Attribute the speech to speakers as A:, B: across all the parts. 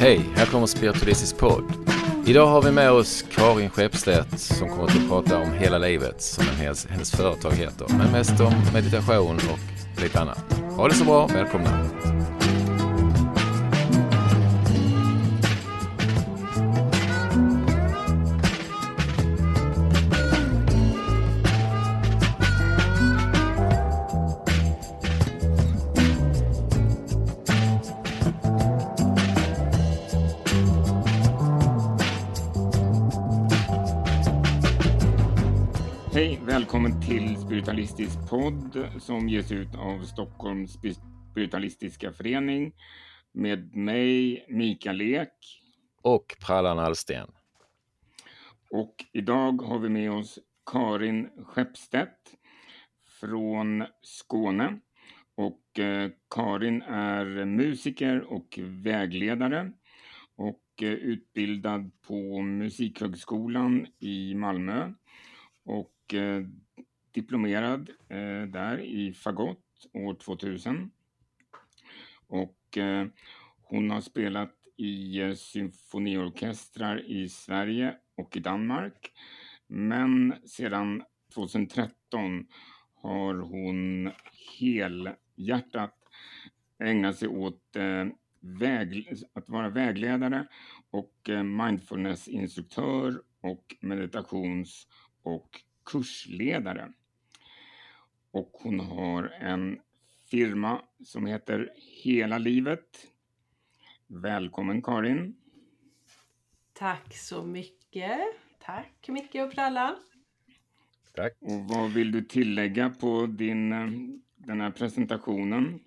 A: Hej, här kommer Spiritualistisk podd. Idag har vi med oss Karin Skeppstedt som kommer att prata om hela livet som hennes, hennes företag heter. Men mest om meditation och lite annat. Ha det så bra, välkomna!
B: Välkommen till Spiritualistisk podd som ges ut av Stockholms Spiritualistiska förening med mig, Mikael Ek.
A: Och Prallan Allsten.
B: Och idag har vi med oss Karin Skeppstedt från Skåne. Och eh, Karin är musiker och vägledare och eh, utbildad på Musikhögskolan i Malmö och eh, diplomerad eh, där i fagott år 2000. Och eh, hon har spelat i eh, symfoniorkestrar i Sverige och i Danmark. Men sedan 2013 har hon helhjärtat ägnat sig åt eh, väg, att vara vägledare och eh, mindfulnessinstruktör och meditations och kursledare. Och hon har en firma som heter Hela livet. Välkommen Karin!
C: Tack så mycket. Tack Micke och Prallan.
A: Tack.
B: Och vad vill du tillägga på din, eh, den här presentationen?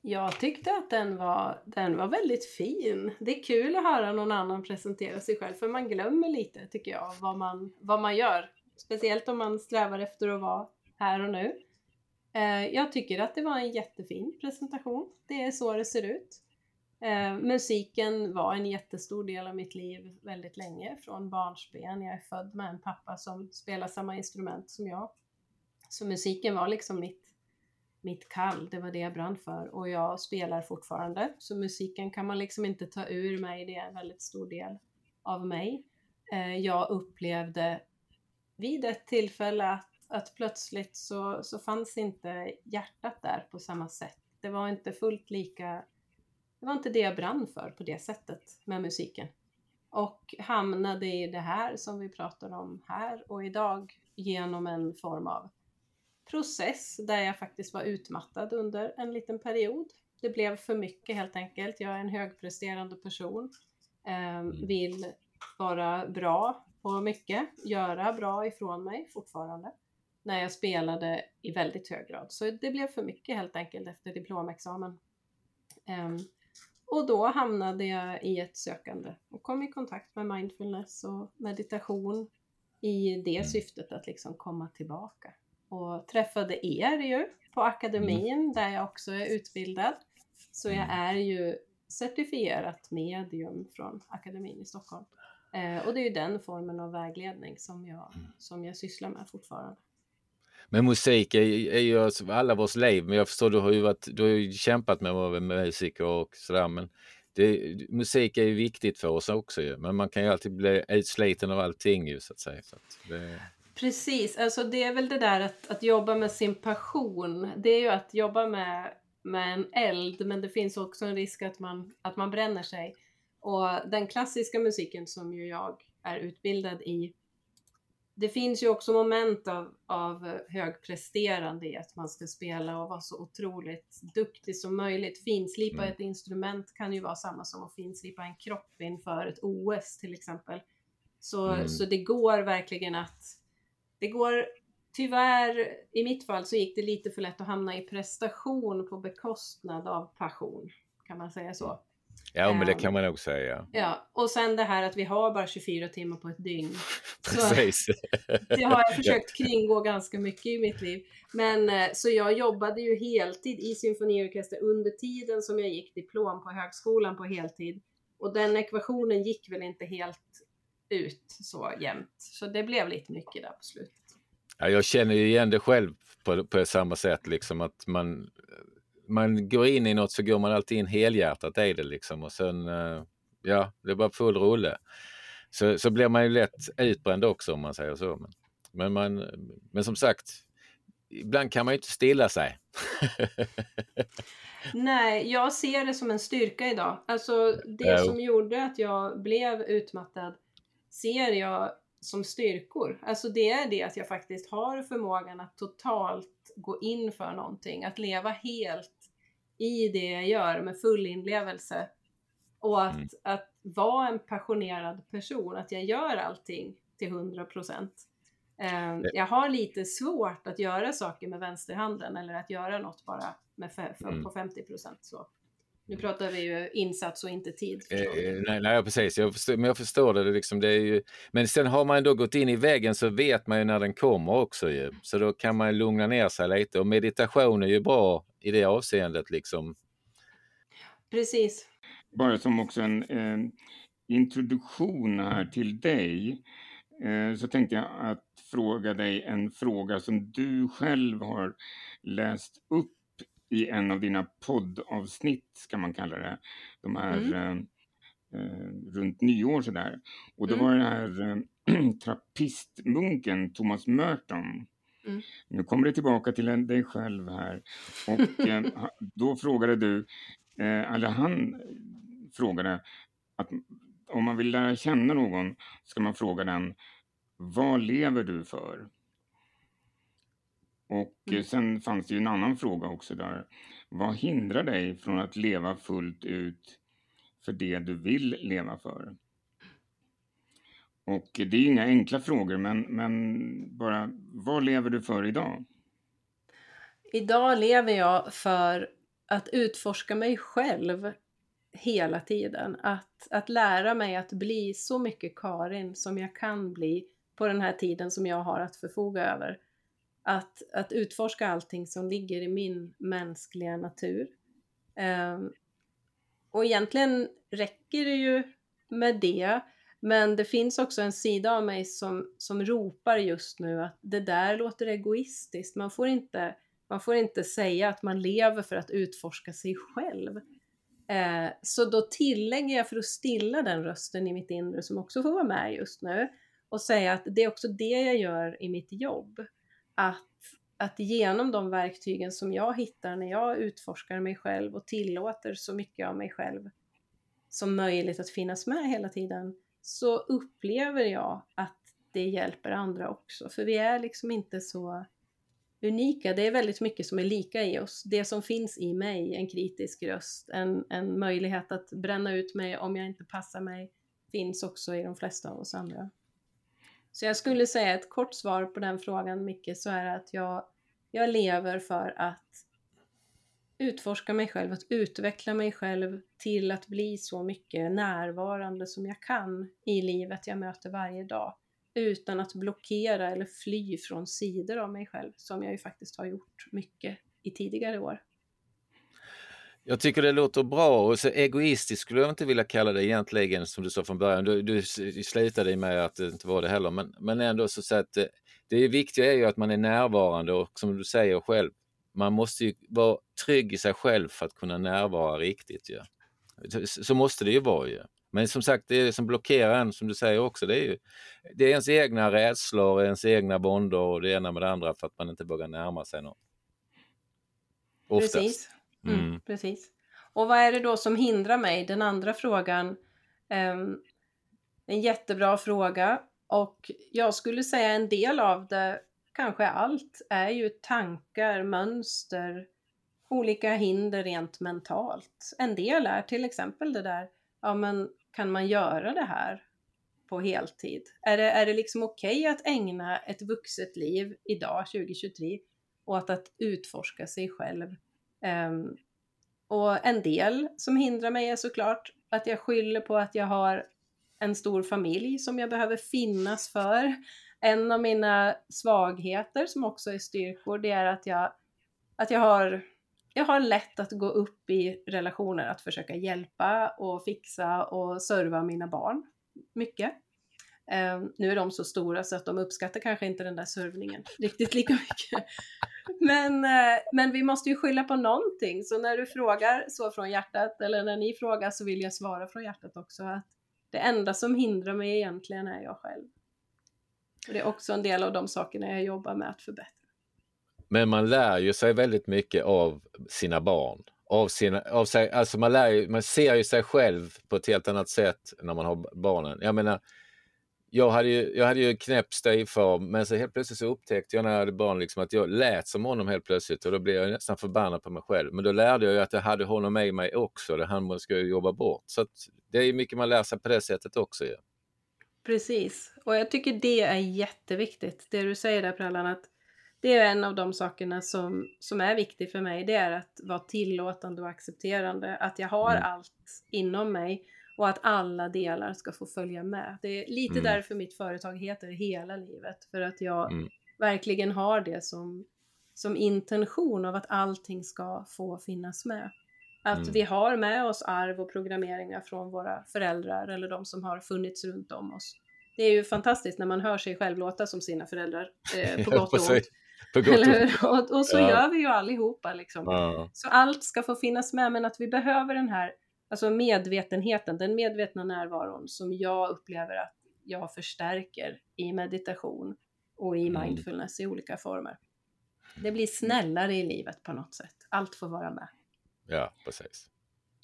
C: Jag tyckte att den var, den var väldigt fin. Det är kul att höra någon annan presentera sig själv för man glömmer lite tycker jag vad man, vad man gör. Speciellt om man strävar efter att vara här och nu. Eh, jag tycker att det var en jättefin presentation. Det är så det ser ut. Eh, musiken var en jättestor del av mitt liv väldigt länge, från barnsben. Jag är född med en pappa som spelar samma instrument som jag. Så musiken var liksom mitt mitt kall, det var det jag brann för och jag spelar fortfarande. Så musiken kan man liksom inte ta ur mig, det är en väldigt stor del av mig. Eh, jag upplevde vid ett tillfälle att, att plötsligt så, så fanns inte hjärtat där på samma sätt. Det var inte fullt lika, det var inte det jag brann för på det sättet med musiken. Och hamnade i det här som vi pratar om här och idag genom en form av process där jag faktiskt var utmattad under en liten period. Det blev för mycket helt enkelt. Jag är en högpresterande person. Eh, vill vara bra på mycket, göra bra ifrån mig fortfarande. När jag spelade i väldigt hög grad. Så det blev för mycket helt enkelt efter diplomexamen. Eh, och då hamnade jag i ett sökande och kom i kontakt med mindfulness och meditation i det syftet att liksom komma tillbaka och träffade er ju på akademin mm. där jag också är utbildad. Så jag är ju certifierat medium från akademin i Stockholm. Eh, och det är ju den formen av vägledning som jag, som jag sysslar med fortfarande.
A: Men musik är, är ju alltså alla vårs liv, men jag förstår du har ju, varit, du har ju kämpat med att vara musiker och sådär, men det, musik är ju viktigt för oss också ju, men man kan ju alltid bli utsliten av allting ju så att säga. Så att det...
C: Precis, alltså det är väl det där att, att jobba med sin passion. Det är ju att jobba med, med en eld, men det finns också en risk att man, att man bränner sig. Och den klassiska musiken som ju jag är utbildad i, det finns ju också moment av, av högpresterande i att man ska spela och vara så otroligt duktig som möjligt. Finslipa mm. ett instrument kan ju vara samma som att finslipa en kropp inför ett OS till exempel. Så, mm. så det går verkligen att det går tyvärr, i mitt fall så gick det lite för lätt att hamna i prestation på bekostnad av passion. Kan man säga så?
A: Ja, men det ehm, kan man nog säga.
C: Ja, och sen det här att vi har bara 24 timmar på ett dygn.
A: Precis.
C: det har jag försökt kringgå ganska mycket i mitt liv. Men eh, så jag jobbade ju heltid i symfoniorkester under tiden som jag gick diplom på högskolan på heltid. Och den ekvationen gick väl inte helt ut så jämnt. Så det blev lite mycket där på slutet.
A: Ja, jag känner ju igen det själv på, på samma sätt, liksom att man man går in i något så går man alltid in helhjärtat i det liksom och sen, eh, ja, det är bara full rulle. Så, så blir man ju lätt utbränd också om man säger så. Men, men, man, men som sagt, ibland kan man ju inte stilla sig.
C: Nej, jag ser det som en styrka idag. Alltså det som gjorde att jag blev utmattad ser jag som styrkor. Alltså det är det att jag faktiskt har förmågan att totalt gå in för någonting, att leva helt i det jag gör med full inlevelse och att, mm. att vara en passionerad person, att jag gör allting till 100 procent. Eh, jag har lite svårt att göra saker med vänsterhanden eller att göra något bara med mm. på 50 procent. Nu pratar vi ju insats och inte tid.
A: Eh, nej, nej, precis. Jag förstår, men jag förstår det. Liksom, det är ju, men sen har man då gått in i väggen så vet man ju när den kommer också. Ju. Så då kan man lugna ner sig lite. Och meditation är ju bra i det avseendet. Liksom.
C: Precis.
B: Bara som också en eh, introduktion här till dig eh, så tänkte jag att fråga dig en fråga som du själv har läst upp i en av dina poddavsnitt, ska man kalla det. De här mm. eh, eh runt nyår sådär. Och då mm. var det här eh, trappistmunken Thomas Merton. Mm. Nu kommer det tillbaka till dig själv här. Och eh, då frågade du, eh, eller han frågade att om man vill lära känna någon ska man fråga den, vad lever du för? Och mm. sen fanns det ju en annan fråga också där. Vad hindrar dig från att leva fullt ut för det du vill leva för? Och det är inga enkla frågor, men, men bara vad lever du för idag?
C: Idag lever jag för att utforska mig själv hela tiden. Att, att lära mig att bli så mycket Karin som jag kan bli på den här tiden som jag har att förfoga över att, att utforska allting som ligger i min mänskliga natur. Um, och egentligen räcker det ju med det, men det finns också en sida av mig som, som ropar just nu att det där låter egoistiskt. Man får, inte, man får inte säga att man lever för att utforska sig själv. Eh, så då tillägger jag för att stilla den rösten i mitt inre som också får vara med just nu och säga att det är också det jag gör i mitt jobb att, att genom de verktygen som jag hittar när jag utforskar mig själv och tillåter så mycket av mig själv som möjligt att finnas med hela tiden så upplever jag att det hjälper andra också. För vi är liksom inte så unika. Det är väldigt mycket som är lika i oss. Det som finns i mig, en kritisk röst, en, en möjlighet att bränna ut mig om jag inte passar mig, finns också i de flesta av oss andra. Så jag skulle säga ett kort svar på den frågan Micke, så är det att jag, jag lever för att utforska mig själv, att utveckla mig själv till att bli så mycket närvarande som jag kan i livet jag möter varje dag. Utan att blockera eller fly från sidor av mig själv, som jag ju faktiskt har gjort mycket i tidigare år.
A: Jag tycker det låter bra och så egoistiskt skulle jag inte vilja kalla det egentligen som du sa från början. Du, du slutade med att det inte var det heller, men, men ändå så, så att det, eh, det viktiga är ju att man är närvarande och som du säger själv, man måste ju vara trygg i sig själv för att kunna närvara riktigt. Ja. Så, måste det ju vara ju. Men som sagt, det som blockerar en, som du säger också, det är ju det är ens egna rädslor, ens egna bonder och det ena med det andra för att man inte vågar närma sig någon.
C: Oftast. Precis. Mm, mm. Precis. Och vad är det då som hindrar mig? Den andra frågan. Um, en jättebra fråga och jag skulle säga en del av det, kanske allt, är ju tankar, mönster, olika hinder rent mentalt. En del är till exempel det där, ja men kan man göra det här på heltid? Är det, är det liksom okej okay att ägna ett vuxet liv idag, 2023, åt att utforska sig själv Um, och en del som hindrar mig är såklart att jag skyller på att jag har en stor familj som jag behöver finnas för. En av mina svagheter som också är styrkor, det är att jag, att jag har jag har lätt att gå upp i relationer, att försöka hjälpa och fixa och serva mina barn mycket. Eh, nu är de så stora så att de uppskattar kanske inte den där servningen riktigt lika mycket. Men, eh, men vi måste ju skylla på någonting, så när du frågar så från hjärtat, eller när ni frågar så vill jag svara från hjärtat också att det enda som hindrar mig egentligen är jag själv. Och det är också en del av de sakerna jag jobbar med att förbättra.
A: Men man lär ju sig väldigt mycket av sina barn. Av sina, av sig, alltså man, lär ju, man ser ju sig själv på ett helt annat sätt när man har barnen. Jag menar, jag hade ju, jag hade ju knäpp styvfar men så helt plötsligt så upptäckte jag när jag hade barn liksom att jag lät som honom helt plötsligt och då blev jag nästan förbannad på mig själv. Men då lärde jag ju att jag hade honom i mig också, det han ska jobba bort. Så det är mycket man lär sig på det sättet också. Ja.
C: Precis, och jag tycker det är jätteviktigt. Det du säger där Prallan, att det är en av de sakerna som, som är viktigt för mig. Det är att vara tillåtande och accepterande. Att jag har mm. allt inom mig och att alla delar ska få följa med. Det är lite mm. därför mitt företag heter Hela livet. För att jag mm. verkligen har det som, som intention av att allting ska få finnas med. Att mm. vi har med oss arv och programmeringar från våra föräldrar eller de som har funnits runt om oss. Det är ju fantastiskt när man hör sig själv låta som sina föräldrar, eh, på gott och ont. Och, och, så ja. gör vi ju allihopa liksom. Ja. Så allt ska få finnas med, men att vi behöver den här alltså medvetenheten, den medvetna närvaron som jag upplever att jag förstärker i meditation och i mm. mindfulness mm. i olika former. Det blir snällare i livet på något sätt. Allt får vara med.
A: Ja, precis.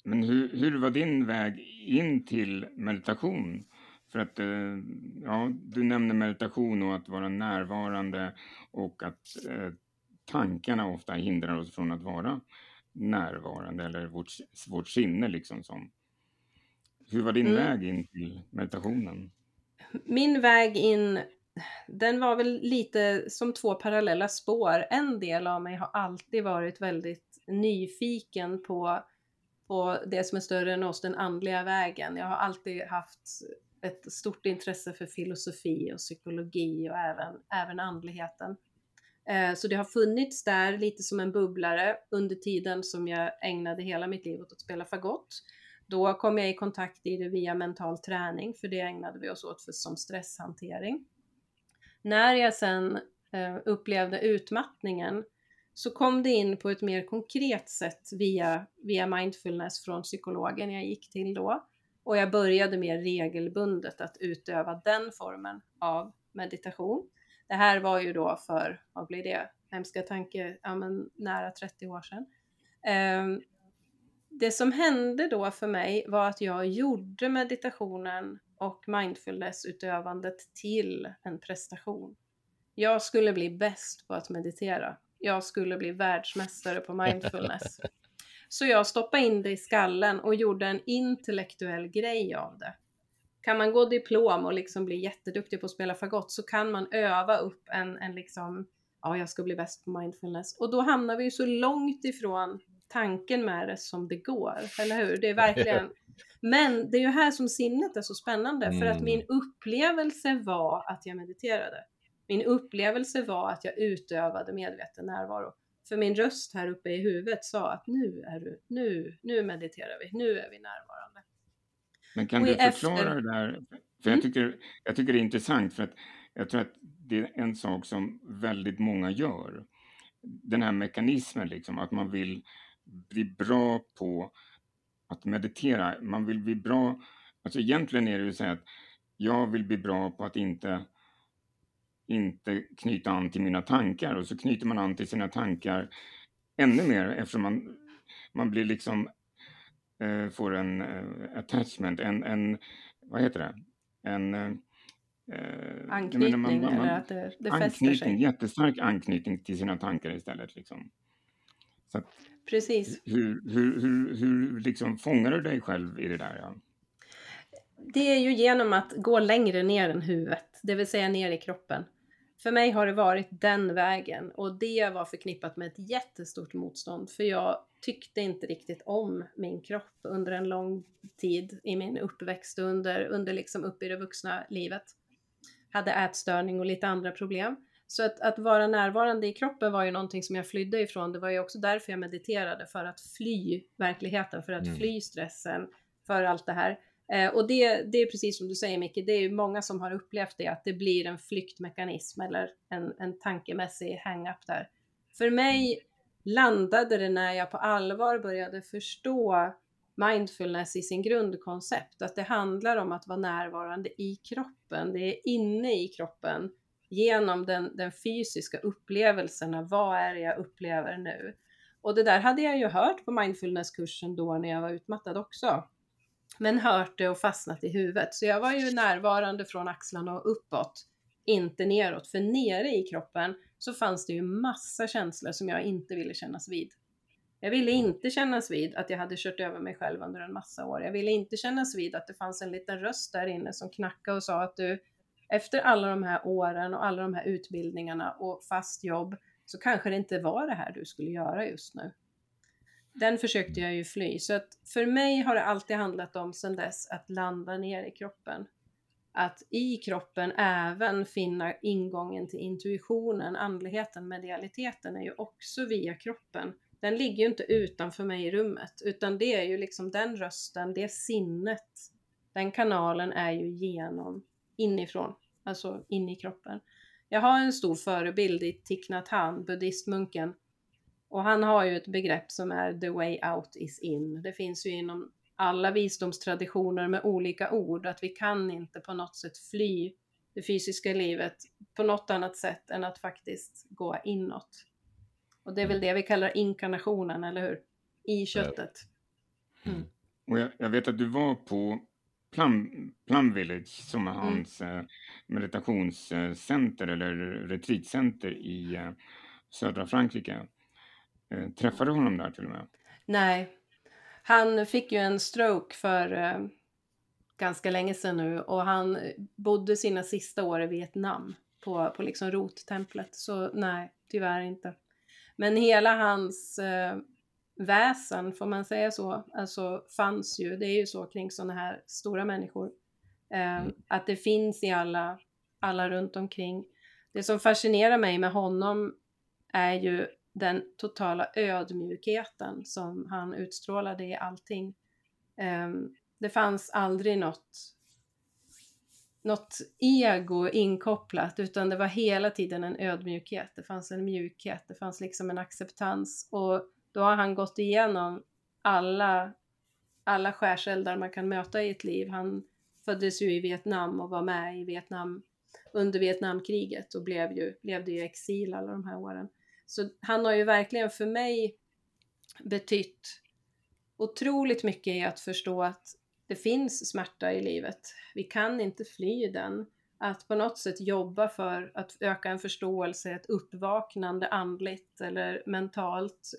B: Men hur, hur var din väg in till meditation? För att eh, ja, du nämner meditation och att vara närvarande och att eh, tankarna ofta hindrar oss från att vara närvarande eller vårt, vårt sinne liksom som. Hur var din mm. väg in till meditationen?
C: Min väg in, den var väl lite som två parallella spår. En del av mig har alltid varit väldigt nyfiken på, på det som är större än oss, den andliga vägen. Jag har alltid haft ett stort intresse för filosofi och psykologi och även, även andligheten. Eh, så det har funnits där lite som en bubblare under tiden som jag ägnade hela mitt liv åt att spela fagott. Då kom jag i kontakt i det via mental träning, för det ägnade vi oss åt för, som stresshantering. När jag sen eh, upplevde utmattningen så kom det in på ett mer konkret sätt via, via mindfulness från psykologen jag gick till då. Och jag började mer regelbundet att utöva den formen av meditation. Det här var ju då för, vad blir det, hemska tanke, ja men nära 30 år sedan. Um, det som hände då för mig var att jag gjorde meditationen och mindfulnessutövandet till en prestation. Jag skulle bli bäst på att meditera. Jag skulle bli världsmästare på mindfulness. Så jag stoppade in det i skallen och gjorde en intellektuell grej av det. Kan man gå diplom och liksom bli jätteduktig på att spela fagott så kan man öva upp en, en liksom, ja jag ska bli bäst på mindfulness. Och då hamnar vi ju så långt ifrån tanken med det som det går, eller hur? Det är verkligen Men det är ju här som sinnet är så spännande för att min mm. upplevelse var att jag mediterade. Min upplevelse var att jag utövade medveten närvaro. För min röst här uppe i huvudet sa att nu är du, nu, nu mediterar vi, nu är vi närvarande.
B: Men kan du förklara efter... det där? För jag, mm. tycker, jag tycker det är intressant för att jag tror att det är en sak som väldigt många gör. Den här mekanismen liksom, att man vill bli bra på att meditera. Man vill bli bra, alltså egentligen är det ju så att jag vill bli bra på att inte inte knyta an till mina tankar och så knyter man an till sina tankar ännu mer eftersom man, man blir liksom eh, får en eh, attachment, en, en, vad heter det, en
C: eh, anknytning, man, man, man, eller att det, det anknytning, sig.
B: Jättestark anknytning till sina tankar istället. Liksom. Så att,
C: Precis.
B: Hur, hur, hur, hur liksom fångar du dig själv i det där? Ja?
C: Det är ju genom att gå längre ner än huvudet, det vill säga ner i kroppen. För mig har det varit den vägen och det var förknippat med ett jättestort motstånd för jag tyckte inte riktigt om min kropp under en lång tid i min uppväxt under, under liksom upp i det vuxna livet. Hade ätstörning och lite andra problem. Så att, att vara närvarande i kroppen var ju någonting som jag flydde ifrån. Det var ju också därför jag mediterade, för att fly verkligheten, för att mm. fly stressen, för allt det här. Eh, och det, det är precis som du säger Micke, det är ju många som har upplevt det, att det blir en flyktmekanism eller en, en tankemässig hang-up där. För mig landade det när jag på allvar började förstå mindfulness i sin grundkoncept, att det handlar om att vara närvarande i kroppen, det är inne i kroppen genom den, den fysiska upplevelsen vad är det jag upplever nu? Och det där hade jag ju hört på mindfulnesskursen då när jag var utmattad också. Men hört det och fastnat i huvudet. Så jag var ju närvarande från axlarna och uppåt, inte neråt. För nere i kroppen så fanns det ju massa känslor som jag inte ville kännas vid. Jag ville inte kännas vid att jag hade kört över mig själv under en massa år. Jag ville inte kännas vid att det fanns en liten röst där inne som knackade och sa att du, efter alla de här åren och alla de här utbildningarna och fast jobb, så kanske det inte var det här du skulle göra just nu. Den försökte jag ju fly, så att för mig har det alltid handlat om sen dess att landa ner i kroppen. Att i kroppen även finna ingången till intuitionen, andligheten, medialiteten är ju också via kroppen. Den ligger ju inte utanför mig i rummet, utan det är ju liksom den rösten, det sinnet, den kanalen är ju genom inifrån, alltså in i kroppen. Jag har en stor förebild i Thich Nhat Hanh, buddhistmunken. Och han har ju ett begrepp som är the way out is in. Det finns ju inom alla visdomstraditioner med olika ord, att vi kan inte på något sätt fly det fysiska livet på något annat sätt än att faktiskt gå inåt. Och det är väl det vi kallar inkarnationen, eller hur? I köttet.
B: Mm. Och jag, jag, vet att du var på Plum, Plum Village som är mm. hans mm. meditationscenter eller retreatcenter i eh, södra Frankrike. Eh, träffade du honom där till och med?
C: Nej, han fick ju en stroke för eh, ganska länge sedan nu och han bodde sina sista år i Vietnam på, på liksom rottemplet. Så nej, tyvärr inte. Men hela hans eh, väsen, får man säga så, alltså fanns ju, det är ju så kring sådana här stora människor, eh, att det finns i alla, alla runt omkring. Det som fascinerar mig med honom är ju den totala ödmjukheten som han utstrålade i allting. Ehm, det fanns aldrig något, något ego inkopplat utan det var hela tiden en ödmjukhet. Det fanns en mjukhet, det fanns liksom en acceptans och då har han gått igenom alla, alla skärseldar man kan möta i ett liv. Han föddes ju i Vietnam och var med i Vietnam under Vietnamkriget och blev ju, levde ju i exil alla de här åren. Så han har ju verkligen för mig betytt otroligt mycket i att förstå att det finns smärta i livet. Vi kan inte fly den. Att på något sätt jobba för att öka en förståelse, ett uppvaknande andligt eller mentalt,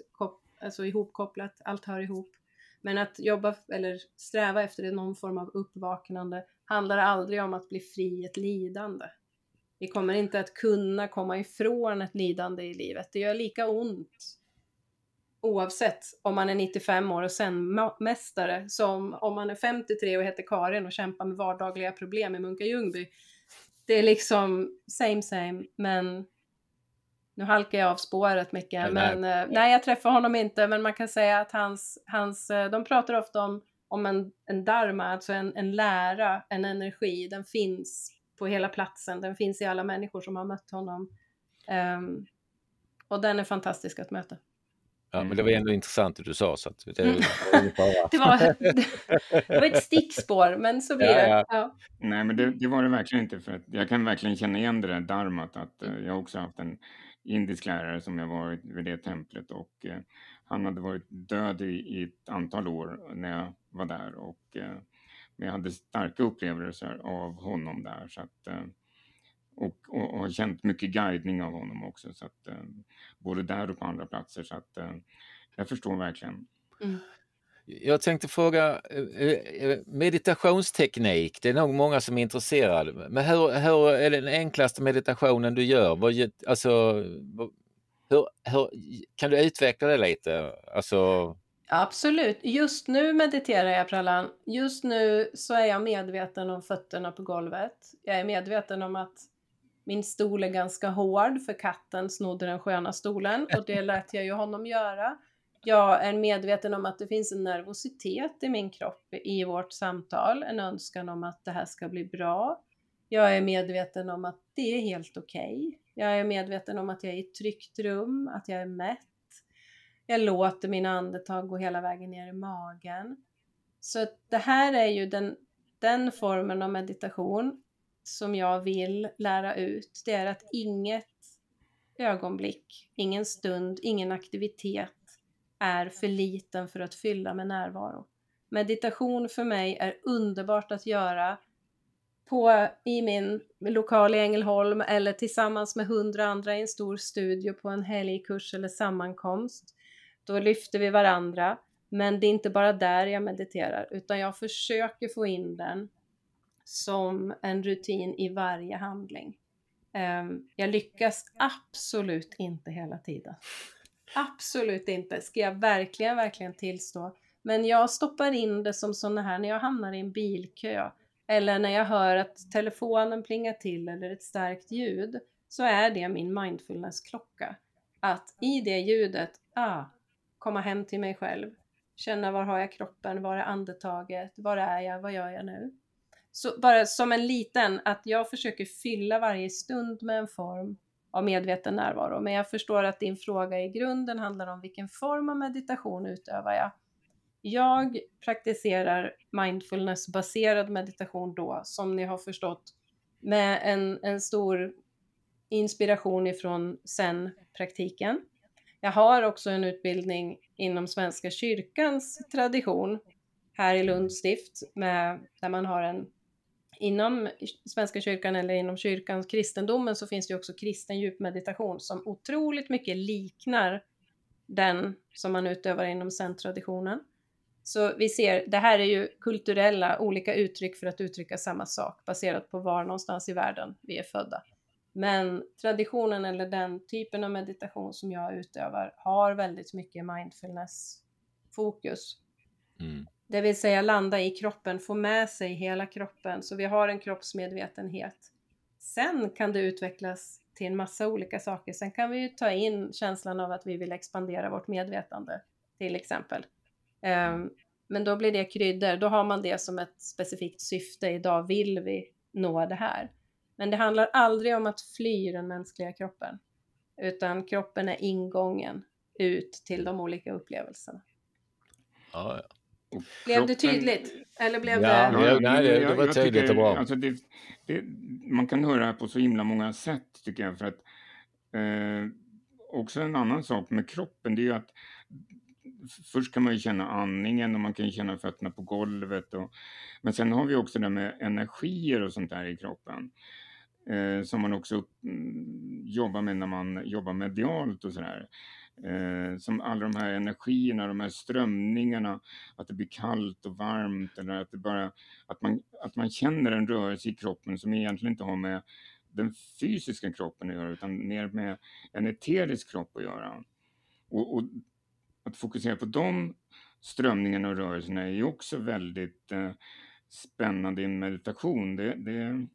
C: alltså ihopkopplat, allt hör ihop. Men att jobba eller sträva efter någon form av uppvaknande handlar aldrig om att bli fri ett lidande. Vi kommer inte att kunna komma ifrån ett lidande i livet. Det gör lika ont oavsett om man är 95 år och zen-mästare som om man är 53 och heter Karin och kämpar med vardagliga problem i Munka Ljungby. Det är liksom same same, men nu halkar jag av spåret mycket. Men, nej. Eh, nej, jag träffar honom inte, men man kan säga att hans, hans eh, de pratar ofta om, om en, en dharma, alltså en, en lära, en energi, den finns på hela platsen. Den finns i alla människor som har mött honom. Um, och den är fantastisk att möta.
A: Ja, men det var ändå intressant det du sa. Så att det,
C: mm. det, var, det var ett stickspår, men så blir ja, det. Ja.
B: Nej, men det, det, var det verkligen inte. För att jag kan verkligen känna igen det där darmat. Att, uh, jag har också haft en indisk lärare som jag varit vid det templet och uh, han hade varit död i, i, ett antal år när jag var där. Och uh, jag hade starka upplevelser av honom där. Så att, eh, och, och, och känt mycket guidning av honom också. Så att, eh, både där och på andra platser. Så att, eh, jag förstår verkligen. Mm.
A: Jag tänkte fråga meditationsteknik, det är nog många som är intresserade. Men hur, hur är den enklaste meditationen du gör? Vad, alltså, hur, hur, kan du utveckla det lite? Alltså...
C: Absolut. Just nu mediterar jag Prallan. Just nu så är jag medveten om fötterna på golvet. Jag är medveten om att min stol är ganska hård för katten snodde den sköna stolen och det lät jag ju honom göra. Jag är medveten om att det finns en nervositet i min kropp i vårt samtal, en önskan om att det här ska bli bra. Jag är medveten om att det är helt okej. Okay. Jag är medveten om att jag är i ett tryggt rum, att jag är mätt. Jag låter mina andetag gå hela vägen ner i magen. Så det här är ju den, den formen av meditation som jag vill lära ut. Det är att inget ögonblick, ingen stund, ingen aktivitet är för liten för att fylla med närvaro. Meditation för mig är underbart att göra på, i min lokal i Ängelholm eller tillsammans med hundra andra i en stor studio på en helgkurs eller sammankomst. Då lyfter vi varandra. Men det är inte bara där jag mediterar utan jag försöker få in den som en rutin i varje handling. Ehm, jag lyckas absolut inte hela tiden. Absolut inte, ska jag verkligen, verkligen tillstå. Men jag stoppar in det som sådana här när jag hamnar i en bilkö eller när jag hör att telefonen plingar till eller ett starkt ljud så är det min mindfulness-klocka. Att i det ljudet, ah, komma hem till mig själv, känna var har jag kroppen, var är andetaget, var är jag, vad gör jag nu? Så bara som en liten, att jag försöker fylla varje stund med en form av medveten närvaro. Men jag förstår att din fråga i grunden handlar om vilken form av meditation utövar jag? Jag praktiserar mindfulness-baserad meditation då, som ni har förstått, med en, en stor inspiration ifrån zen-praktiken. Jag har också en utbildning inom Svenska kyrkans tradition här i Lunds stift, med, där man har en inom Svenska kyrkan eller inom kyrkans kristendomen så finns det också kristen djupmeditation som otroligt mycket liknar den som man utövar inom zen-traditionen. Så vi ser, det här är ju kulturella olika uttryck för att uttrycka samma sak baserat på var någonstans i världen vi är födda. Men traditionen eller den typen av meditation som jag utövar har väldigt mycket mindfulness-fokus. Mm. Det vill säga landa i kroppen, få med sig hela kroppen, så vi har en kroppsmedvetenhet. Sen kan det utvecklas till en massa olika saker. Sen kan vi ju ta in känslan av att vi vill expandera vårt medvetande, till exempel. Um, men då blir det kryddor, då har man det som ett specifikt syfte. Idag vill vi nå det här. Men det handlar aldrig om att fly den mänskliga kroppen, utan kroppen är ingången ut till de olika upplevelserna.
A: Ja, ja.
C: Blev det tydligt? Eller blev
A: ja,
C: det...
A: Ja, nej, det, det var tydligt och bra.
B: Alltså det, det, man kan höra det på så himla många sätt, tycker jag. För att, eh, också en annan sak med kroppen, det är ju att först kan man ju känna andningen och man kan känna fötterna på golvet. Och, men sen har vi också det med energier och sånt där i kroppen. Eh, som man också mm, jobbar med när man jobbar medialt och sådär. Eh, som alla de här energierna, de här strömningarna, att det blir kallt och varmt eller att det bara, att man, att man känner en rörelse i kroppen som egentligen inte har med den fysiska kroppen att göra utan mer med en eterisk kropp att göra. Och, och att fokusera på de strömningarna och rörelserna är ju också väldigt eh, spännande i en meditation. Det, det,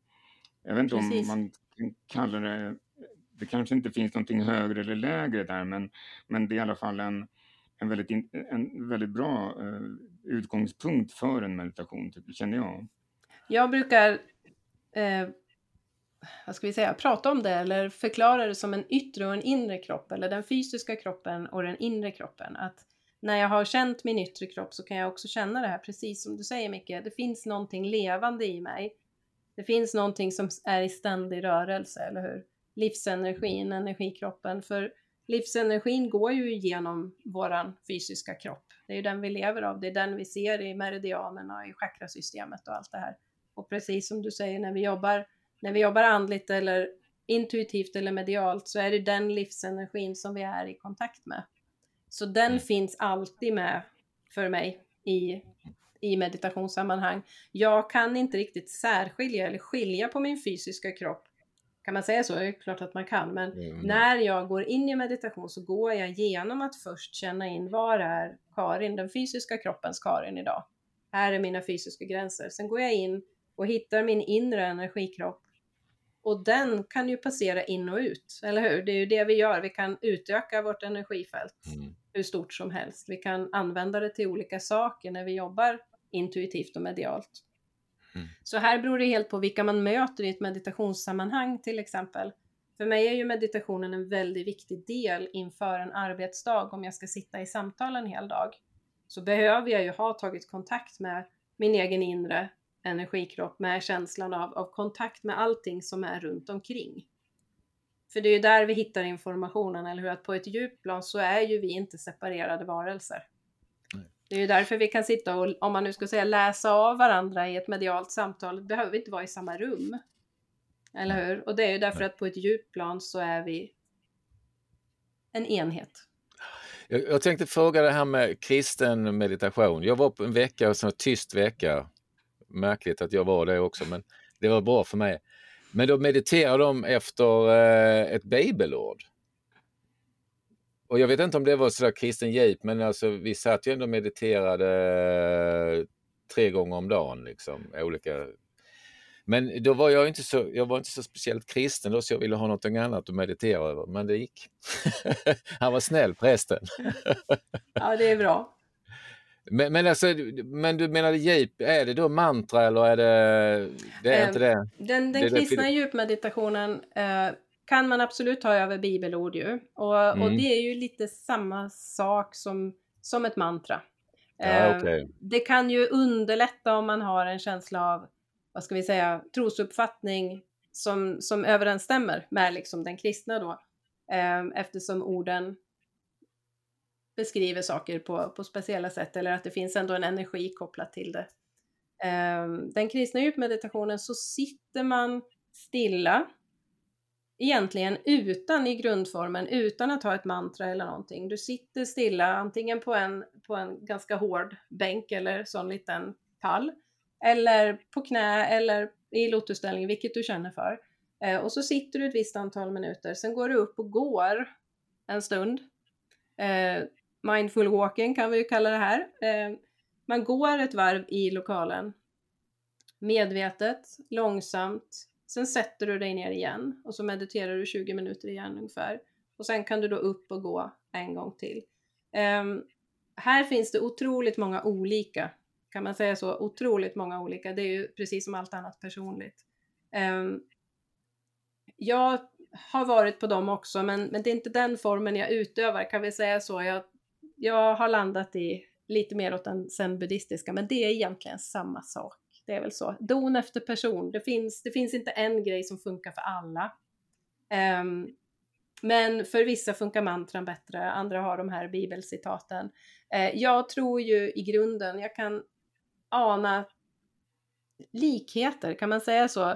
B: jag vet inte Precis. om man kan kalla det det kanske inte finns någonting högre eller lägre där, men, men det är i alla fall en, en, väldigt, in, en väldigt bra uh, utgångspunkt för en meditation, typ, känner jag.
C: Jag brukar eh, vad ska vi säga, prata om det eller förklara det som en yttre och en inre kropp, eller den fysiska kroppen och den inre kroppen. Att när jag har känt min yttre kropp så kan jag också känna det här, precis som du säger Micke, det finns någonting levande i mig. Det finns någonting som är i ständig rörelse, eller hur? livsenergin, energikroppen. För livsenergin går ju genom våran fysiska kropp. Det är ju den vi lever av, det är den vi ser i meridianerna, i chakrasystemet och allt det här. Och precis som du säger, när vi jobbar, när vi jobbar andligt eller intuitivt eller medialt så är det den livsenergin som vi är i kontakt med. Så den mm. finns alltid med för mig i, i meditationssammanhang. Jag kan inte riktigt särskilja eller skilja på min fysiska kropp kan man säga så? Det är klart att man kan, men mm. när jag går in i meditation så går jag genom att först känna in var är Karin, den fysiska kroppens Karin idag? Här är mina fysiska gränser. Sen går jag in och hittar min inre energikropp och den kan ju passera in och ut, eller hur? Det är ju det vi gör, vi kan utöka vårt energifält mm. hur stort som helst. Vi kan använda det till olika saker när vi jobbar intuitivt och medialt. Mm. Så här beror det helt på vilka man möter i ett meditationssammanhang till exempel. För mig är ju meditationen en väldigt viktig del inför en arbetsdag om jag ska sitta i samtal en hel dag. Så behöver jag ju ha tagit kontakt med min egen inre energikropp med känslan av, av kontakt med allting som är runt omkring. För det är ju där vi hittar informationen, eller hur? Att på ett djupplan så är ju vi inte separerade varelser. Det är ju därför vi kan sitta och, om man nu ska säga läsa av varandra i ett medialt samtal, behöver vi inte vara i samma rum. Eller hur? Och det är ju därför att på ett djupplan så är vi en enhet.
A: Jag, jag tänkte fråga det här med kristen meditation. Jag var på en vecka, en tyst vecka märkligt att jag var det också, men det var bra för mig. Men då mediterade de efter eh, ett bibelord. Och jag vet inte om det var sådär kristen djup, men alltså vi satt ju ändå och mediterade eh, tre gånger om dagen. Liksom, olika. Men då var jag inte så, jag var inte så speciellt kristen då, så jag ville ha något annat att meditera över, men det gick. Han var snäll, prästen.
C: ja, det är bra.
A: Men, men, alltså, men du menar djup, är det då mantra eller är det, det är eh, inte det?
C: Den, den
A: det
C: kristna det... djupmeditationen eh, kan man absolut ta över bibelord ju. Och, mm. och det är ju lite samma sak som, som ett mantra.
A: Eh, okay.
C: Det kan ju underlätta om man har en känsla av, vad ska vi säga, trosuppfattning som, som överensstämmer med liksom den kristna då. Eh, eftersom orden beskriver saker på, på speciella sätt eller att det finns ändå en energi kopplat till det. Um, den kristna djupmeditationen så sitter man stilla egentligen utan i grundformen, utan att ha ett mantra eller någonting. Du sitter stilla antingen på en, på en ganska hård bänk eller sån liten pall eller på knä eller i lotusställning, vilket du känner för. Eh, och så sitter du ett visst antal minuter, sen går du upp och går en stund. Eh, mindful walking kan vi ju kalla det här. Eh, man går ett varv i lokalen medvetet, långsamt. Sen sätter du dig ner igen och så mediterar du 20 minuter igen ungefär. Och sen kan du då upp och gå en gång till. Um, här finns det otroligt många olika, kan man säga så? Otroligt många olika. Det är ju precis som allt annat personligt. Um, jag har varit på dem också, men, men det är inte den formen jag utövar, kan vi säga så. Jag jag har landat i lite mer åt den zen-buddhistiska, men det är egentligen samma sak. Det är väl så. Don efter person. Det finns, det finns inte en grej som funkar för alla. Um, men för vissa funkar mantran bättre, andra har de här bibelcitaten. Uh, jag tror ju i grunden, jag kan ana likheter, kan man säga så?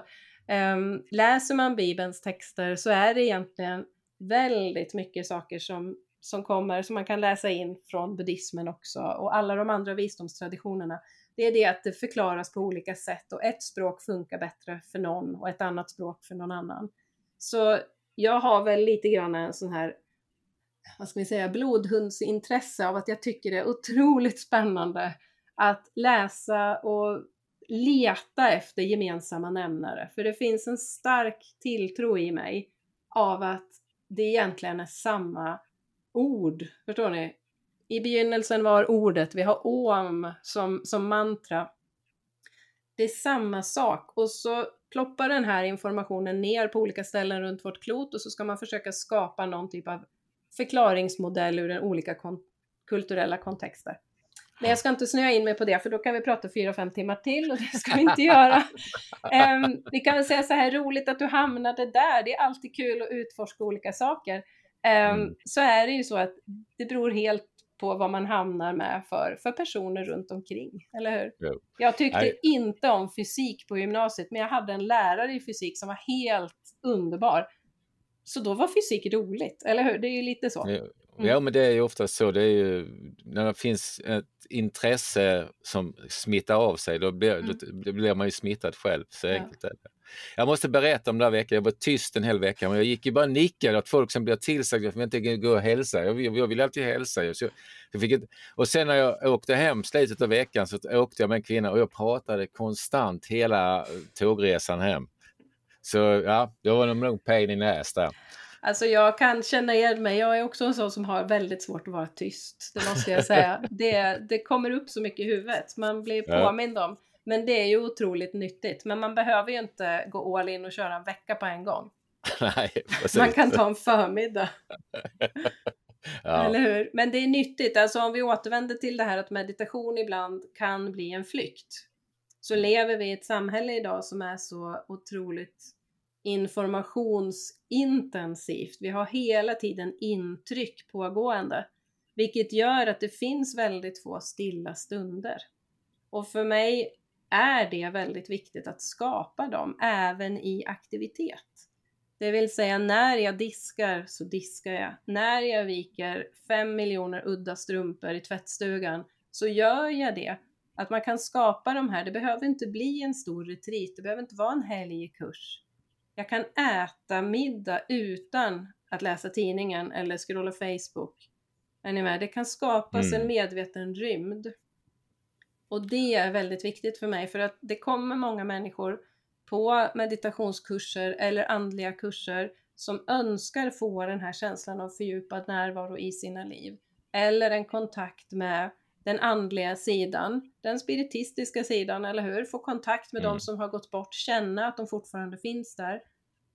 C: Um, läser man bibelns texter så är det egentligen väldigt mycket saker som som kommer, som man kan läsa in från buddhismen också och alla de andra visdomstraditionerna, det är det att det förklaras på olika sätt och ett språk funkar bättre för någon och ett annat språk för någon annan. Så jag har väl lite grann en sån här, vad ska vi säga, blodhundsintresse av att jag tycker det är otroligt spännande att läsa och leta efter gemensamma nämnare. För det finns en stark tilltro i mig av att det egentligen är samma ord. Förstår ni? I begynnelsen var ordet, vi har om som, som mantra. Det är samma sak och så ploppar den här informationen ner på olika ställen runt vårt klot och så ska man försöka skapa någon typ av förklaringsmodell ur den olika kon kulturella kontexter. Men jag ska inte snöa in mig på det för då kan vi prata fyra, fem timmar till och det ska vi inte göra. Um, vi kan väl säga så här, roligt att du hamnade där. Det är alltid kul att utforska olika saker. Ehm, mm. Så är det ju så att det beror helt på vad man hamnar med för, för personer runt omkring, eller hur? Ja. Jag tyckte Nej. inte om fysik på gymnasiet, men jag hade en lärare i fysik som var helt underbar. Så då var fysik roligt, eller hur? Det är ju lite så.
A: Ja, mm. ja men det är ju ofta så. Det är ju, när det finns ett intresse som smittar av sig, då blir, mm. då, blir man ju smittad själv. Så enkelt är det. Jag måste berätta om den där veckan. Jag var tyst en hel vecka, men jag gick ju bara och nickade att folk som blir tillsagda att jag inte gå och hälsa. Jag, jag, jag vill alltid hälsa. Så jag fick ett, och sen när jag åkte hem slutet av veckan så åkte jag med en kvinna och jag pratade konstant hela tågresan hem. Så ja, det var nog pain in the ass där.
C: Alltså jag kan känna igen mig. Jag är också en sån som har väldigt svårt att vara tyst. Det måste jag säga. det, det kommer upp så mycket i huvudet. Man blir påmind om. Men det är ju otroligt nyttigt. Men man behöver ju inte gå all in och köra en vecka på en gång.
A: Nej,
C: man kan ta en förmiddag. ja. Eller hur? Men det är nyttigt. Alltså om vi återvänder till det här att meditation ibland kan bli en flykt. Så lever vi i ett samhälle idag som är så otroligt informationsintensivt. Vi har hela tiden intryck pågående, vilket gör att det finns väldigt få stilla stunder. Och för mig är det väldigt viktigt att skapa dem även i aktivitet. Det vill säga när jag diskar så diskar jag. När jag viker fem miljoner udda strumpor i tvättstugan så gör jag det. Att man kan skapa de här, det behöver inte bli en stor retreat, det behöver inte vara en helgkurs. Jag kan äta middag utan att läsa tidningen eller scrolla Facebook. Är ni med? Det kan skapas mm. en medveten rymd. Och det är väldigt viktigt för mig för att det kommer många människor på meditationskurser eller andliga kurser som önskar få den här känslan av fördjupad närvaro i sina liv. Eller en kontakt med den andliga sidan, den spiritistiska sidan, eller hur? Få kontakt med mm. de som har gått bort, känna att de fortfarande finns där.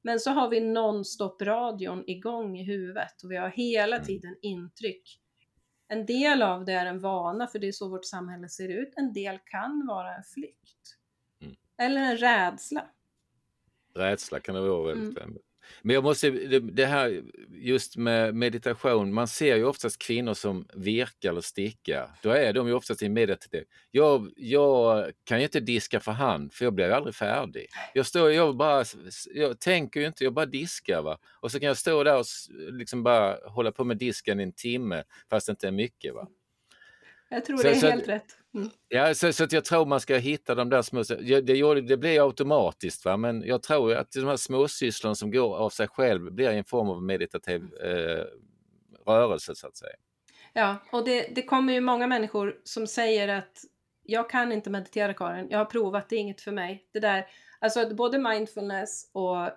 C: Men så har vi nonstop-radion igång i huvudet och vi har hela mm. tiden intryck. En del av det är en vana, för det är så vårt samhälle ser ut. En del kan vara en flykt. Mm. Eller en rädsla.
A: Rädsla kan det vara väldigt mm. Men jag måste, det här just med meditation, man ser ju oftast kvinnor som virkar eller stickar. Då är de ju oftast i meditativ. Jag, jag kan ju inte diska för hand för jag blir aldrig färdig. Jag står, jag bara, jag tänker ju inte, jag bara diskar va. Och så kan jag stå där och liksom bara hålla på med disken en timme fast det inte är mycket va.
C: Jag tror så, det är så, helt rätt. Mm.
A: Ja, så, så, att jag tror man ska hitta de där små... Det, det blir automatiskt, va? men jag tror att de här småsysslorna som går av sig själv blir en form av meditativ eh, rörelse så att säga.
C: Ja, och det, det kommer ju många människor som säger att jag kan inte meditera Karin, jag har provat, det är inget för mig. Det där, alltså både mindfulness och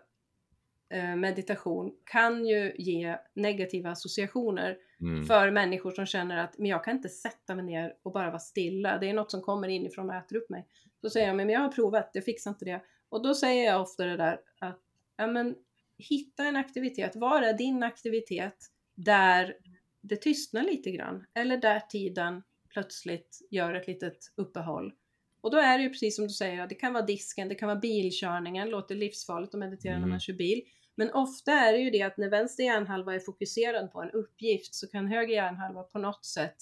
C: meditation kan ju ge negativa associationer Mm. För människor som känner att men jag kan inte sätta mig ner och bara vara stilla. Det är något som kommer inifrån och äter upp mig. Då säger jag, men jag har provat, jag fixar inte det. Och då säger jag ofta det där att ja, men, hitta en aktivitet. Var är din aktivitet där det tystnar lite grann? Eller där tiden plötsligt gör ett litet uppehåll. Och då är det ju precis som du säger, det kan vara disken, det kan vara bilkörningen, låter livsfarligt att meditera mm. när man kör bil. Men ofta är det ju det att när vänster hjärnhalva är fokuserad på en uppgift så kan höger hjärnhalva på något sätt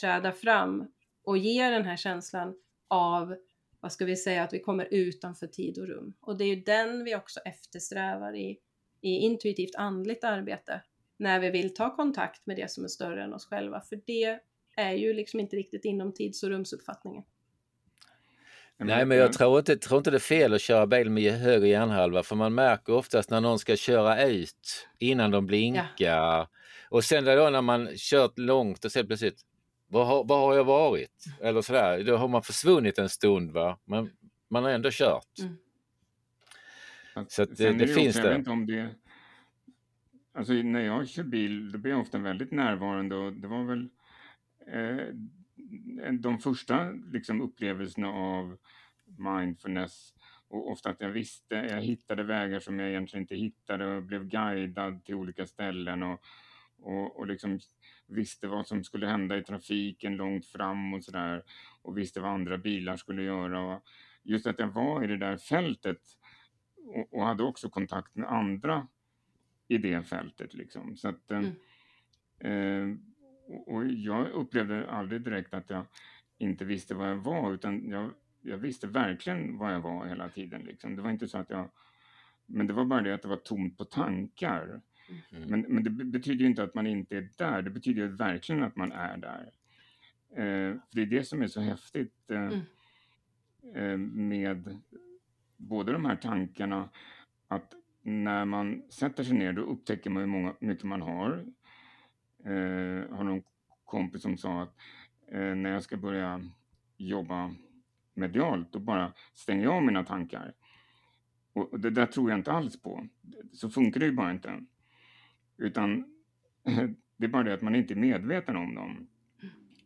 C: träda fram och ge den här känslan av, vad ska vi säga, att vi kommer utanför tid och rum. Och det är ju den vi också eftersträvar i, i intuitivt andligt arbete, när vi vill ta kontakt med det som är större än oss själva, för det är ju liksom inte riktigt inom tids och rumsuppfattningen.
A: Nej, men jag tror inte, tror inte det är fel att köra bil med höger hjärnhalva för man märker oftast när någon ska köra ut innan de blinkar. Ja. Och sen då när man kört långt och ser plötsligt, var har, var har jag varit? Eller sådär, då har man försvunnit en stund va, men man har ändå kört. Mm. Så att det, det, finns
B: det. Inte om det. Alltså när jag kör bil, då blir jag ofta väldigt närvarande och det var väl eh, de första liksom, upplevelserna av mindfulness och ofta att jag visste, jag hittade vägar som jag egentligen inte hittade och blev guidad till olika ställen och, och, och liksom visste vad som skulle hända i trafiken långt fram och sådär och visste vad andra bilar skulle göra. Och just att jag var i det där fältet och, och hade också kontakt med andra i det fältet. Liksom. Så att, mm. eh, och jag upplevde aldrig direkt att jag inte visste vad jag var utan jag, jag visste verkligen vad jag var hela tiden. Liksom. Det var inte så att jag... Men det var bara det att det var tomt på tankar. Mm. Men, men det betyder ju inte att man inte är där. Det betyder ju verkligen att man är där. Eh, för det är det som är så häftigt eh, mm. eh, med både de här tankarna att när man sätter sig ner då upptäcker man hur många, mycket man har eh, har någon kompis som sa att eh, när jag ska börja jobba medialt, då bara stänger jag av mina tankar. Och det där tror jag inte alls på. Så funkar det ju bara inte. Utan det är bara det att man inte är medveten om dem.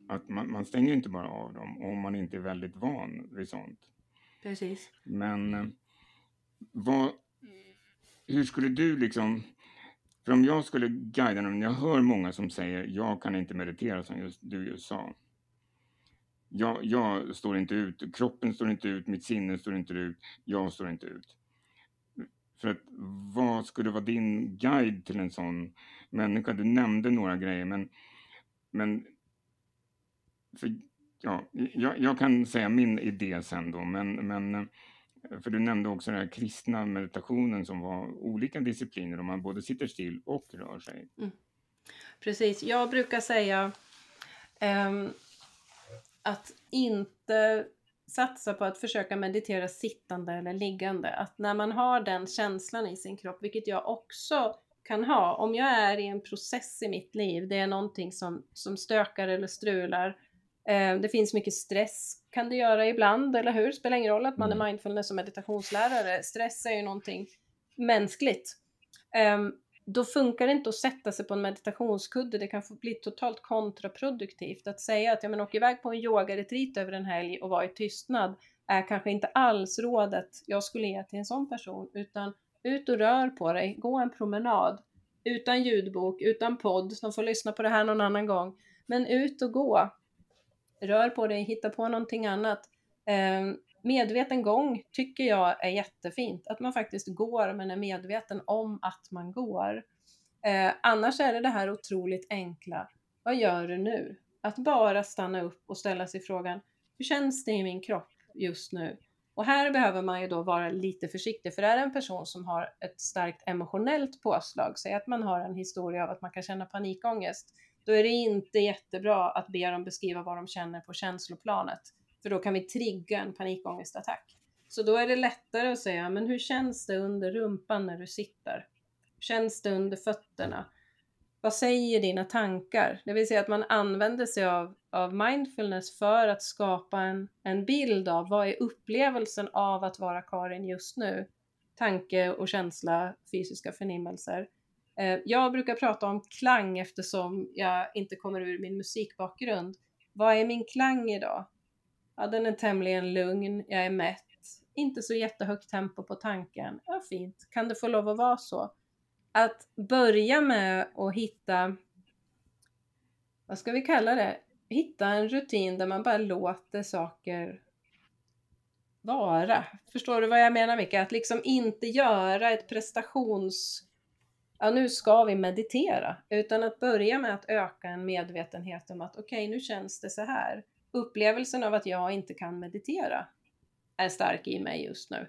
B: Att man, man stänger inte bara av dem om man inte är väldigt van vid sånt.
C: Precis.
B: Men eh, vad, hur skulle du liksom... För om jag skulle guida någon, jag hör många som säger jag kan inte meditera som just, du just sa. Jag, jag står inte ut, kroppen står inte ut, mitt sinne står inte ut, jag står inte ut. För att vad skulle vara din guide till en sån människa? Du nämnde några grejer men, men för, ja, jag, jag kan säga min idé sen då men, men för du nämnde också den här kristna meditationen som var olika discipliner om man både sitter still och rör sig. Mm.
C: Precis, jag brukar säga um, att inte satsa på att försöka meditera sittande eller liggande. Att när man har den känslan i sin kropp, vilket jag också kan ha, om jag är i en process i mitt liv, det är någonting som, som stökar eller strular, det finns mycket stress, kan det göra ibland, eller hur? Spelar ingen roll att man är mm. mindfulness och meditationslärare, stress är ju någonting mänskligt. Um, då funkar det inte att sätta sig på en meditationskudde, det kan bli totalt kontraproduktivt. Att säga att ja, men åk iväg på en yogaretreat över en helg och vara i tystnad är kanske inte alls rådet jag skulle ge till en sån person, utan ut och rör på dig, gå en promenad, utan ljudbok, utan podd, de får lyssna på det här någon annan gång, men ut och gå, rör på dig, hitta på någonting annat. Eh, medveten gång tycker jag är jättefint, att man faktiskt går men är medveten om att man går. Eh, annars är det det här otroligt enkla, vad gör du nu? Att bara stanna upp och ställa sig frågan, hur känns det i min kropp just nu? Och här behöver man ju då vara lite försiktig, för är det en person som har ett starkt emotionellt påslag, säg att man har en historia av att man kan känna panikångest, då är det inte jättebra att be dem beskriva vad de känner på känsloplanet. För då kan vi trigga en panikångestattack. Så då är det lättare att säga, men hur känns det under rumpan när du sitter? Känns det under fötterna? Vad säger dina tankar? Det vill säga att man använder sig av, av mindfulness för att skapa en, en bild av vad är upplevelsen av att vara Karin just nu? Tanke och känsla, fysiska förnimmelser. Eh, jag brukar prata om klang eftersom jag inte kommer ur min musikbakgrund. Vad är min klang idag? Ja, den är tämligen lugn, jag är mätt, inte så jättehögt tempo på tanken. Ja, fint. Kan det få lov att vara så? Att börja med att hitta, vad ska vi kalla det? Hitta en rutin där man bara låter saker vara. Förstår du vad jag menar Micke? Att liksom inte göra ett prestations ja nu ska vi meditera, utan att börja med att öka en medvetenhet om att okej, okay, nu känns det så här. Upplevelsen av att jag inte kan meditera är stark i mig just nu.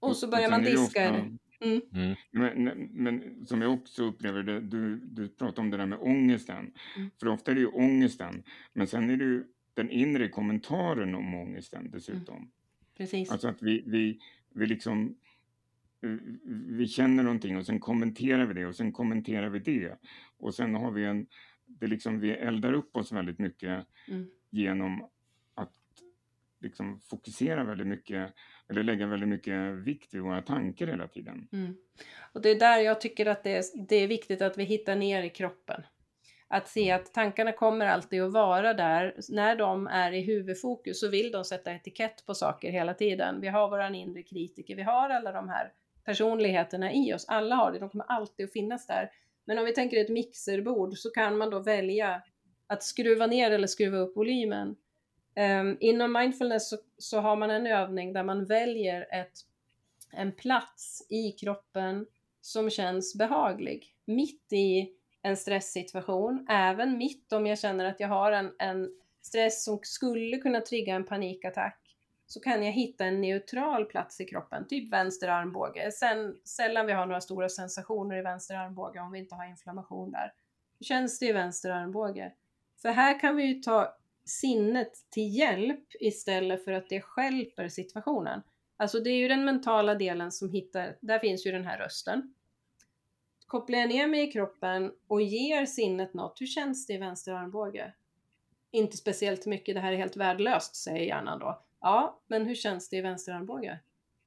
C: Och så börjar man diska
B: ofta, mm. Mm. Men, men, som jag också upplever det, du, du pratar om det där med ångesten. Mm. För ofta är det ju ångesten, men sen är det ju den inre kommentaren om ångesten dessutom. Mm.
C: Precis.
B: Alltså att vi, vi, vi liksom vi känner någonting och sen kommenterar vi det och sen kommenterar vi det. Och sen har vi en, det liksom, vi eldar upp oss väldigt mycket mm. genom att liksom fokusera väldigt mycket eller lägga väldigt mycket vikt vid våra tankar hela tiden.
C: Mm. Och det är där jag tycker att det är, det är viktigt att vi hittar ner i kroppen. Att se att tankarna kommer alltid att vara där. När de är i huvudfokus så vill de sätta etikett på saker hela tiden. Vi har våran inre kritiker, vi har alla de här personligheterna i oss. Alla har det, de kommer alltid att finnas där. Men om vi tänker ett mixerbord så kan man då välja att skruva ner eller skruva upp volymen. Um, inom mindfulness så, så, har man en övning där man väljer ett, en plats i kroppen som känns behaglig. Mitt i en stresssituation, även mitt om jag känner att jag har en, en stress som skulle kunna trigga en panikattack så kan jag hitta en neutral plats i kroppen, typ vänster armbåge. Sen, sällan vi har några stora sensationer i vänster armbåge om vi inte har inflammation där. Hur känns det i vänster armbåge? För här kan vi ju ta sinnet till hjälp istället för att det skälper situationen. Alltså det är ju den mentala delen som hittar, där finns ju den här rösten. Kopplar jag ner mig i kroppen och ger sinnet något, hur känns det i vänster armbåge? Inte speciellt mycket, det här är helt värdelöst, säger hjärnan då. Ja, men hur känns det i vänster armbåge?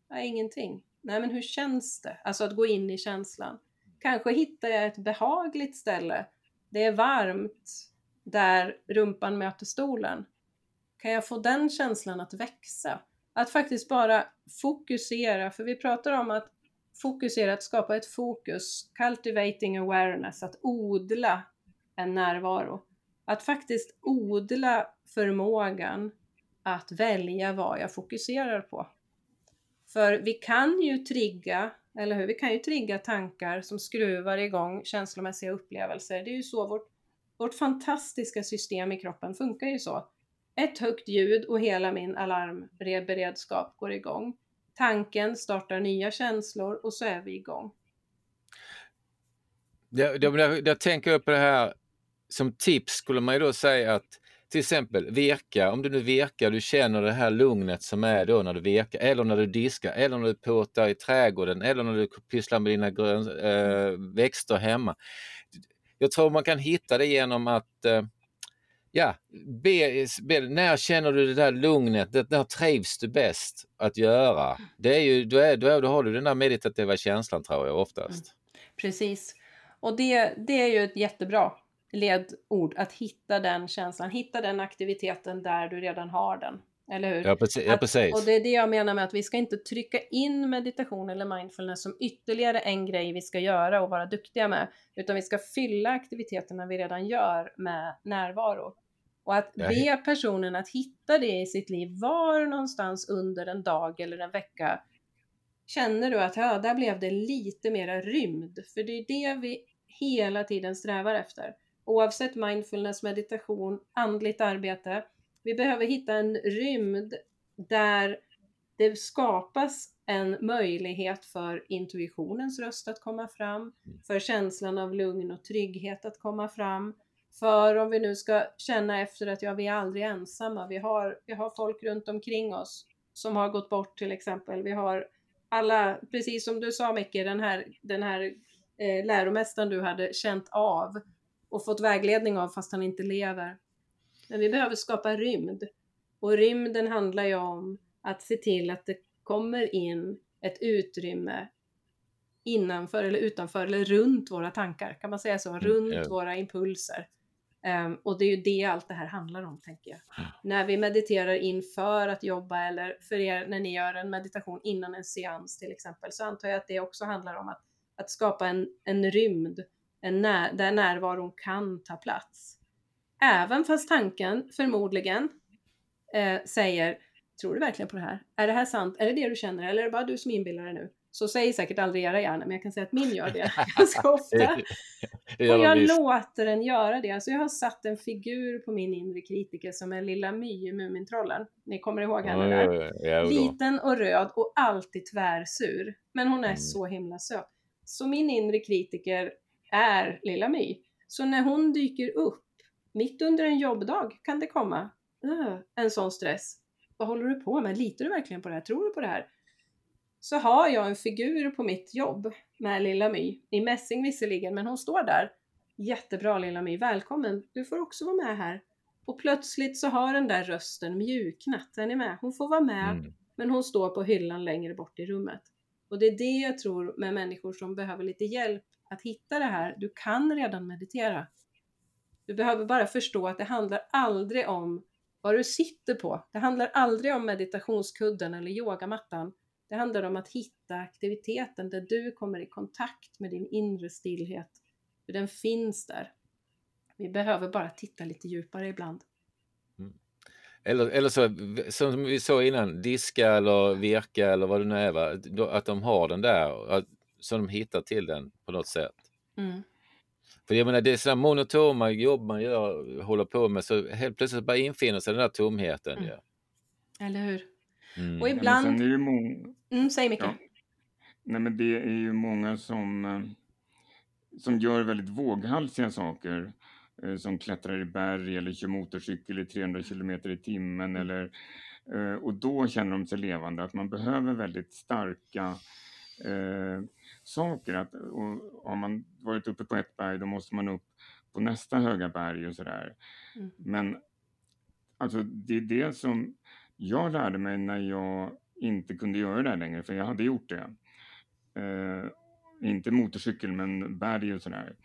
C: Ja, ingenting. Nej, men hur känns det? Alltså att gå in i känslan. Kanske hittar jag ett behagligt ställe. Det är varmt där rumpan möter stolen. Kan jag få den känslan att växa? Att faktiskt bara fokusera, för vi pratar om att fokusera, att skapa ett fokus, cultivating awareness, att odla en närvaro. Att faktiskt odla förmågan att välja vad jag fokuserar på. För vi kan ju trigga, eller hur? Vi kan ju trigga tankar som skruvar igång känslomässiga upplevelser. Det är ju så vårt, vårt fantastiska system i kroppen funkar ju så. Ett högt ljud och hela min alarmberedskap går igång. Tanken startar nya känslor och så är vi igång.
A: Jag, jag, jag tänker på det här som tips skulle man ju då säga att till exempel virka, om du nu virkar, du känner det här lugnet som är då när du virkar eller när du diskar eller när du påtar i trädgården eller när du pysslar med dina grön, äh, växter hemma. Jag tror man kan hitta det genom att äh, Ja, be, be, när känner du det där lugnet, det, när trivs du bäst att göra? Det är ju, då, är, då, då har du den där meditativa känslan tror jag oftast. Mm.
C: Precis. Och det, det är ju ett jättebra ledord, att hitta den känslan, hitta den aktiviteten där du redan har den. Eller hur?
A: Ja, precis.
C: Att, och det är det jag menar med att vi ska inte trycka in meditation eller mindfulness som ytterligare en grej vi ska göra och vara duktiga med, utan vi ska fylla aktiviteterna vi redan gör med närvaro. Och att be personen att hitta det i sitt liv, var någonstans under en dag eller en vecka känner du att ja, där blev det lite mera rymd. För det är det vi hela tiden strävar efter. Oavsett mindfulness, meditation, andligt arbete. Vi behöver hitta en rymd där det skapas en möjlighet för intuitionens röst att komma fram, för känslan av lugn och trygghet att komma fram, för om vi nu ska känna efter att ja, vi är aldrig ensamma, vi har, vi har folk runt omkring oss som har gått bort till exempel. Vi har alla, precis som du sa Micke, den här, den här eh, läromästaren du hade känt av och fått vägledning av fast han inte lever. Men vi behöver skapa rymd. Och rymden handlar ju om att se till att det kommer in ett utrymme innanför eller utanför eller runt våra tankar, kan man säga så? Mm, runt mm, våra impulser. Um, och det är ju det allt det här handlar om, tänker jag. Mm. När vi mediterar inför att jobba eller för er när ni gör en meditation innan en seans till exempel, så antar jag att det också handlar om att, att skapa en, en rymd en när, där närvaron kan ta plats. Även fast tanken förmodligen eh, säger, tror du verkligen på det här? Är det här sant? Är det det du känner? Eller är det bara du som inbillar dig nu? Så säger säkert aldrig era hjärnor, men jag kan säga att min gör det ganska ofta. och jag låter den göra det. Alltså jag har satt en figur på min inre kritiker som är Lilla My i Mumintrollen. Ni kommer ihåg henne där? Liten och röd och alltid tvärsur. Men hon är mm. så himla söt. Så min inre kritiker är Lilla My. Så när hon dyker upp, mitt under en jobbdag kan det komma uh, en sån stress. Vad håller du på med? Litar du verkligen på det här? Tror du på det här? så har jag en figur på mitt jobb med Lilla My. I mässing visserligen, men hon står där. Jättebra Lilla My, välkommen! Du får också vara med här. Och plötsligt så har den där rösten mjuknat. Är ni med? Hon får vara med, mm. men hon står på hyllan längre bort i rummet. Och det är det jag tror med människor som behöver lite hjälp att hitta det här. Du kan redan meditera. Du behöver bara förstå att det handlar aldrig om vad du sitter på. Det handlar aldrig om meditationskudden eller yogamattan. Det handlar om att hitta aktiviteten där du kommer i kontakt med din inre stillhet. För den finns där. Vi behöver bara titta lite djupare ibland.
A: Mm. Eller, eller så, som vi såg innan, diska eller virka eller vad det nu är, va? att de har den där, att, så de hittar till den på något sätt. Mm. För jag menar, det är sådana monotoma jobb man gör, håller på med, så helt plötsligt bara infinner sig den där tomheten. Mm. Ja.
C: Eller hur? Mm. Och ibland... Ja,
B: är det många...
C: mm, säg Micke. Ja.
B: Nej, men det är ju många som, eh, som gör väldigt våghalsiga saker. Eh, som klättrar i berg eller kör motorcykel i 300 kilometer i timmen. Mm. Eller, eh, och då känner de sig levande. Att man behöver väldigt starka eh, saker. Att, har man varit uppe på ett berg då måste man upp på nästa höga berg och sådär. Mm. Men alltså, det är det som jag lärde mig när jag inte kunde göra det här längre, för jag hade gjort det. Eh, inte motorcykel, men berg och sådär.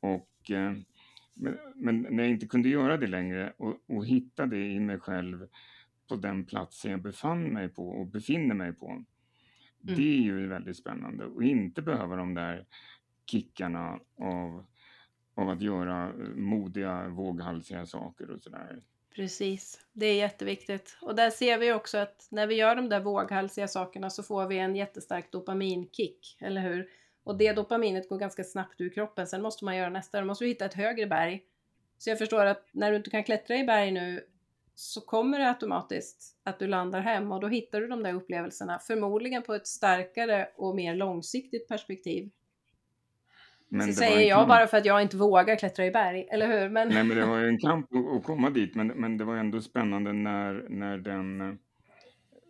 B: Och, eh, men, men, när jag inte kunde göra det längre och, och hitta det i mig själv på den platsen jag befann mig på och befinner mig på. Mm. Det är ju väldigt spännande och inte behöva de där kickarna av, av att göra modiga, våghalsiga saker och sådär.
C: Precis, det är jätteviktigt. Och där ser vi också att när vi gör de där våghalsiga sakerna så får vi en jättestark dopaminkick, eller hur? Och det dopaminet går ganska snabbt ur kroppen. Sen måste man göra nästa, då måste du hitta ett högre berg. Så jag förstår att när du inte kan klättra i berg nu så kommer det automatiskt att du landar hem och då hittar du de där upplevelserna. Förmodligen på ett starkare och mer långsiktigt perspektiv. Men det säger jag bara för att jag inte vågar klättra i berg, eller hur?
B: Men... Nej, men det var ju en kamp att komma dit, men, men det var ändå spännande när, när, den,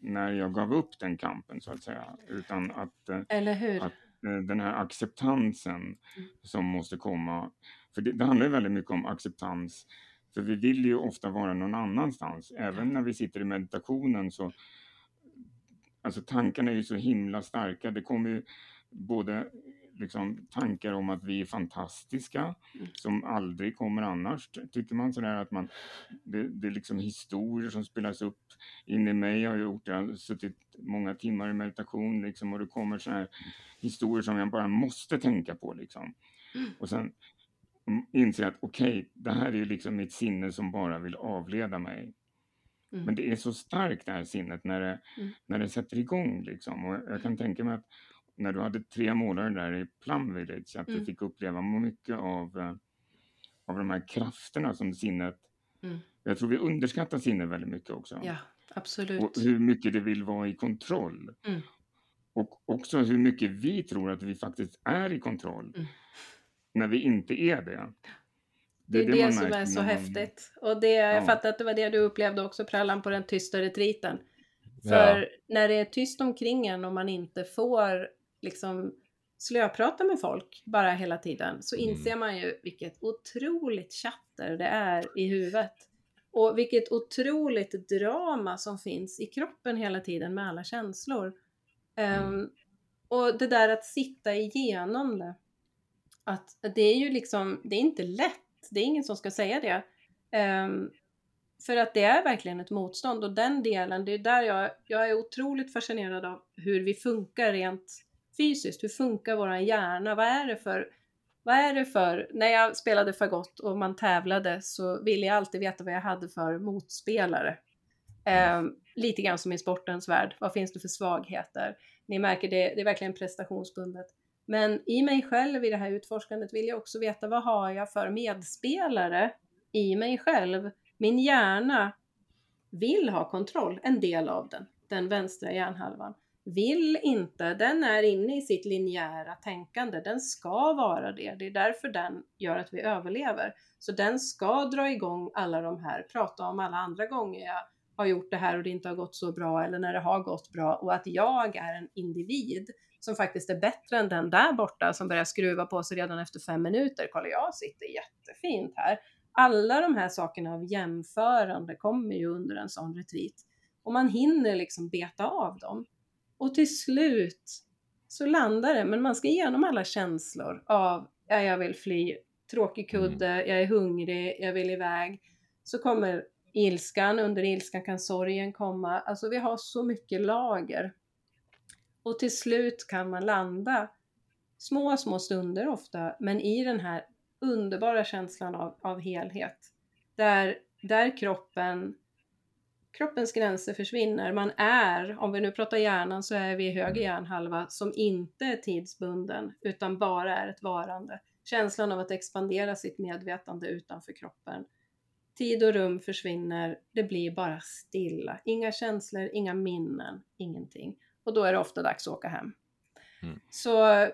B: när jag gav upp den kampen, så att säga. Utan att,
C: eller hur?
B: att eh, den här acceptansen mm. som måste komma. För det, det handlar ju väldigt mycket om acceptans. För vi vill ju ofta vara någon annanstans. Även när vi sitter i meditationen så Alltså tankarna är ju så himla starka. Det kommer ju både liksom tankar om att vi är fantastiska mm. som aldrig kommer annars. Tycker man sådär att man, det, det är liksom historier som spelas upp in i mig. Jag har gjort jag har suttit många timmar i meditation liksom och det kommer sådana här historier som jag bara måste tänka på liksom. Mm. Och sen inser att okej, okay, det här är ju liksom mitt sinne som bara vill avleda mig. Mm. Men det är så starkt det här sinnet när det, mm. när det sätter igång liksom. Och jag kan tänka mig att när du hade tre månader där i Plum Village, att mm. du fick uppleva mycket av, eh, av de här krafterna som sinnet... Mm. Jag tror vi underskattar sinnet väldigt mycket också.
C: Ja, absolut.
B: Och hur mycket det vill vara i kontroll. Mm. Och också hur mycket vi tror att vi faktiskt är i kontroll. Mm. När vi inte är det.
C: Det är det, det som är så man... häftigt. Och det, ja. jag fattar att det var det du upplevde också, Prallan, på den tysta retriten. För ja. när det är tyst omkring en och man inte får liksom slöprata med folk bara hela tiden så mm. inser man ju vilket otroligt chatter det är i huvudet. Och vilket otroligt drama som finns i kroppen hela tiden med alla känslor. Mm. Um, och det där att sitta igenom det. Att det är ju liksom, det är inte lätt. Det är ingen som ska säga det. Um, för att det är verkligen ett motstånd och den delen, det är där jag, jag är otroligt fascinerad av hur vi funkar rent fysiskt. Hur funkar vår hjärna? Vad är det för vad är det för, när jag spelade fagott och man tävlade så ville jag alltid veta vad jag hade för motspelare. Um, lite grann som i sportens värld, vad finns det för svagheter? Ni märker det, det är verkligen prestationsbundet. Men i mig själv i det här utforskandet vill jag också veta vad har jag för medspelare i mig själv? Min hjärna vill ha kontroll, en del av den, den vänstra hjärnhalvan vill inte, den är inne i sitt linjära tänkande, den ska vara det. Det är därför den gör att vi överlever. Så den ska dra igång alla de här, prata om alla andra gånger jag har gjort det här och det inte har gått så bra eller när det har gått bra och att jag är en individ som faktiskt är bättre än den där borta som börjar skruva på sig redan efter fem minuter. Kolla, jag sitter jättefint här. Alla de här sakerna av jämförande kommer ju under en sån retreat och man hinner liksom beta av dem. Och till slut så landar det, men man ska igenom alla känslor av ja, jag vill fly, tråkig kudde, mm. jag är hungrig, jag vill iväg. Så kommer ilskan, under ilskan kan sorgen komma. Alltså vi har så mycket lager. Och till slut kan man landa, små, små stunder ofta, men i den här underbara känslan av, av helhet. Där, där kroppen kroppens gränser försvinner. Man är, om vi nu pratar hjärnan, så är vi i höger hjärnhalva som inte är tidsbunden utan bara är ett varande. Känslan av att expandera sitt medvetande utanför kroppen. Tid och rum försvinner, det blir bara stilla. Inga känslor, inga minnen, ingenting. Och då är det ofta dags att åka hem. Mm. Så,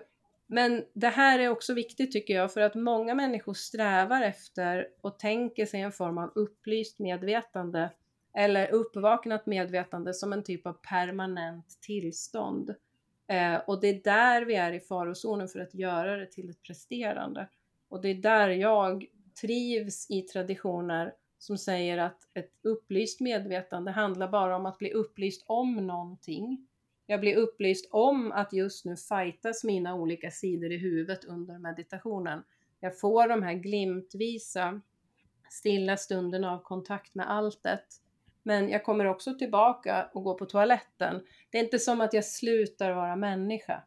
C: men det här är också viktigt tycker jag, för att många människor strävar efter och tänker sig en form av upplyst medvetande eller uppvaknat medvetande som en typ av permanent tillstånd. Eh, och det är där vi är i farozonen för att göra det till ett presterande. Och det är där jag trivs i traditioner som säger att ett upplyst medvetande handlar bara om att bli upplyst om någonting. Jag blir upplyst om att just nu fightas mina olika sidor i huvudet under meditationen. Jag får de här glimtvisa stilla stunden av kontakt med alltet. Men jag kommer också tillbaka och går på toaletten. Det är inte som att jag slutar vara människa.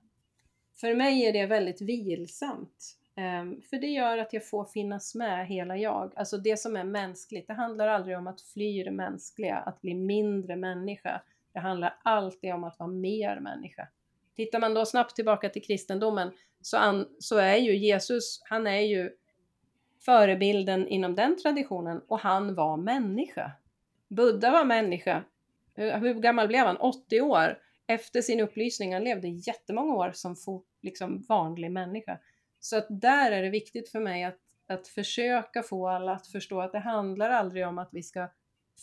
C: För mig är det väldigt vilsamt. Ehm, för det gör att jag får finnas med hela jag. Alltså det som är mänskligt. Det handlar aldrig om att fly det mänskliga, att bli mindre människa. Det handlar alltid om att vara mer människa. Tittar man då snabbt tillbaka till kristendomen så, an, så är ju Jesus, han är ju förebilden inom den traditionen och han var människa. Buddha var människa. Hur, hur gammal blev han? 80 år efter sin upplysning. Han levde jättemånga år som liksom vanlig människa. Så att där är det viktigt för mig att, att försöka få alla att förstå att det handlar aldrig om att vi ska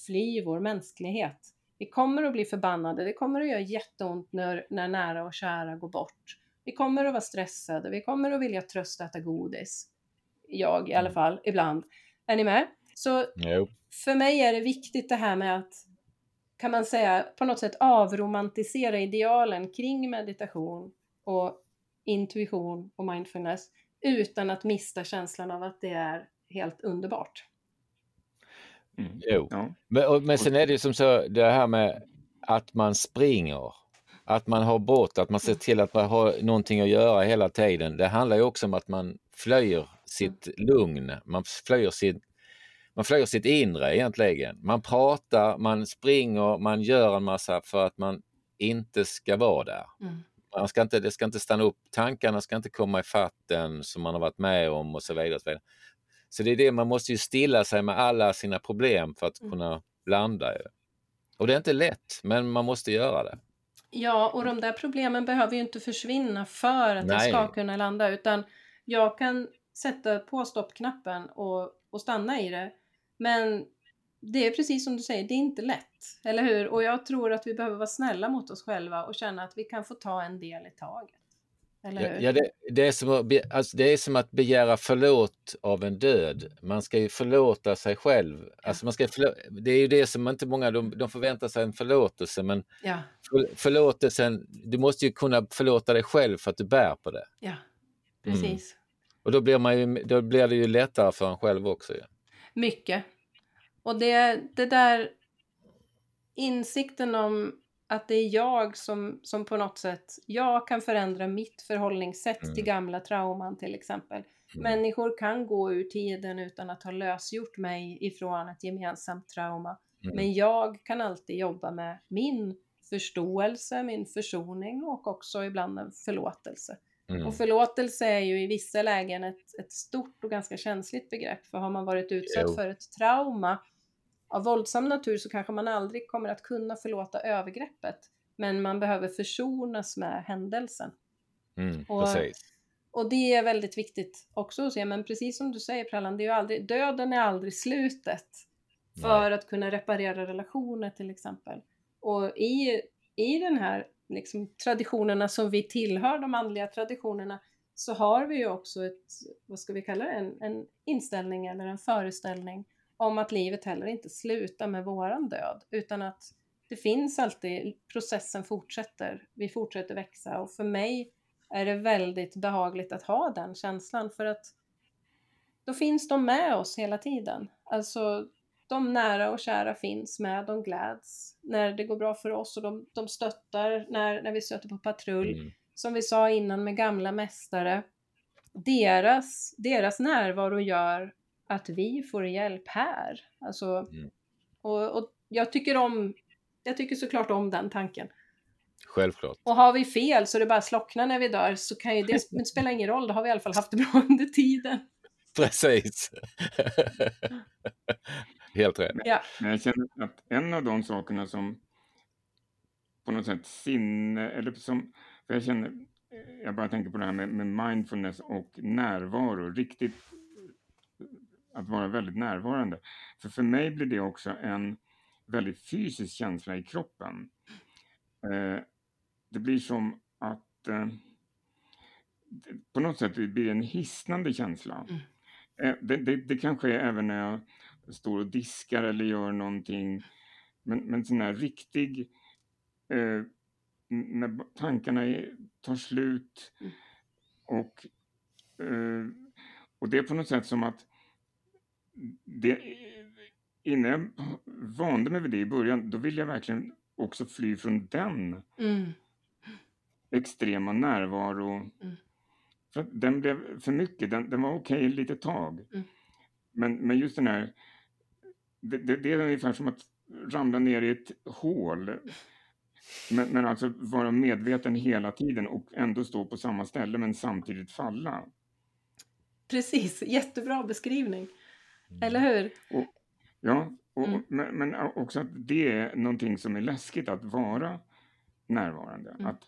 C: fly vår mänsklighet. Vi kommer att bli förbannade, det kommer att göra jätteont när, när nära och kära går bort. Vi kommer att vara stressade, vi kommer att vilja trösta äta godis. Jag i alla mm. fall, ibland. Är ni med? Så
A: jo.
C: för mig är det viktigt det här med att, kan man säga, på något sätt avromantisera idealen kring meditation och intuition och mindfulness utan att mista känslan av att det är helt underbart.
A: Mm. Jo, ja. men, men sen är det ju som så det här med att man springer, att man har brått, att man ser till att man har någonting att göra hela tiden. Det handlar ju också om att man flyr sitt mm. lugn, man flyr sitt man flyr sitt inre egentligen. Man pratar, man springer, man gör en massa för att man inte ska vara där. Mm. Man ska inte, det ska inte stanna upp, tankarna ska inte komma i fatten som man har varit med om och så vidare. Och så, vidare. Så det är det, man måste ju stilla sig med alla sina problem för att mm. kunna landa. Och det är inte lätt, men man måste göra det.
C: Ja, och de där problemen behöver ju inte försvinna för att Nej. jag ska kunna landa, utan jag kan sätta på stoppknappen och, och stanna i det. Men det är precis som du säger, det är inte lätt. Eller hur? Och jag tror att vi behöver vara snälla mot oss själva och känna att vi kan få ta en del i taget. Eller?
A: Ja, ja det, det, är som att, alltså det är som att begära förlåt av en död. Man ska ju förlåta sig själv. Alltså man ska det är ju det som inte många, de, de förväntar sig en förlåtelse men
C: ja.
A: för, förlåtelsen, du måste ju kunna förlåta dig själv för att du bär på det.
C: Ja, precis. Mm.
A: Och då blir, man ju, då blir det ju lättare för en själv också. Ja.
C: Mycket. Och det, det där insikten om att det är jag som, som på något sätt, jag kan förändra mitt förhållningssätt mm. till gamla trauman till exempel. Mm. Människor kan gå ur tiden utan att ha lösgjort mig ifrån ett gemensamt trauma. Mm. Men jag kan alltid jobba med min förståelse, min försoning och också ibland en förlåtelse. Mm. Och förlåtelse är ju i vissa lägen ett, ett stort och ganska känsligt begrepp. För har man varit utsatt jo. för ett trauma av våldsam natur så kanske man aldrig kommer att kunna förlåta övergreppet. Men man behöver försonas med händelsen.
A: Mm, och,
C: och det är väldigt viktigt också att se, men precis som du säger Prallan, det är aldrig, döden är aldrig slutet för Nej. att kunna reparera relationer till exempel. Och i, i den här liksom, traditionerna som vi tillhör, de andliga traditionerna, så har vi ju också ett, vad ska vi kalla det, en, en inställning eller en föreställning om att livet heller inte slutar med våran död, utan att det finns alltid, processen fortsätter, vi fortsätter växa och för mig är det väldigt behagligt att ha den känslan för att då finns de med oss hela tiden. Alltså de nära och kära finns med, de gläds när det går bra för oss och de, de stöttar när, när vi stöter på patrull. Mm. Som vi sa innan med gamla mästare. Deras, deras närvaro gör att vi får hjälp här. Alltså, mm. och, och jag tycker om, jag tycker såklart om den tanken.
A: Självklart.
C: Och har vi fel så det bara slocknar när vi dör så kan ju det, det spelar ingen roll, då har vi i alla fall haft det bra under tiden.
A: Precis. Helt rätt.
C: Ja.
B: Men jag känner att en av de sakerna som på något sätt sinne, eller som, för jag känner, jag bara tänker på det här med, med mindfulness och närvaro, riktigt att vara väldigt närvarande. För för mig blir det också en väldigt fysisk känsla i kroppen. Eh, det blir som att eh, på något sätt blir det en hisnande känsla. Mm. Eh, det, det, det kanske är även när jag står och diskar eller gör någonting. Men, men sån här riktig, eh, när tankarna är, tar slut
C: Mm.
B: och, eh, och det är på något sätt som att det, innan jag vande mig vid det i början, då ville jag verkligen också fly från den
C: Mm.
B: extrema närvaro.
C: Mm.
B: För den blev för mycket, den, den var okej ett litet tag.
C: Mm.
B: Men, men just den här, det, det, det är ungefär som att ramla ner i ett hål. Men, men alltså vara medveten hela tiden och ändå stå på samma ställe men samtidigt falla.
C: Precis, jättebra beskrivning. Eller hur?
B: Ja, och,
C: Mm.
B: men, men också att det är någonting som är läskigt att vara närvarande.
C: Mm.
B: Att,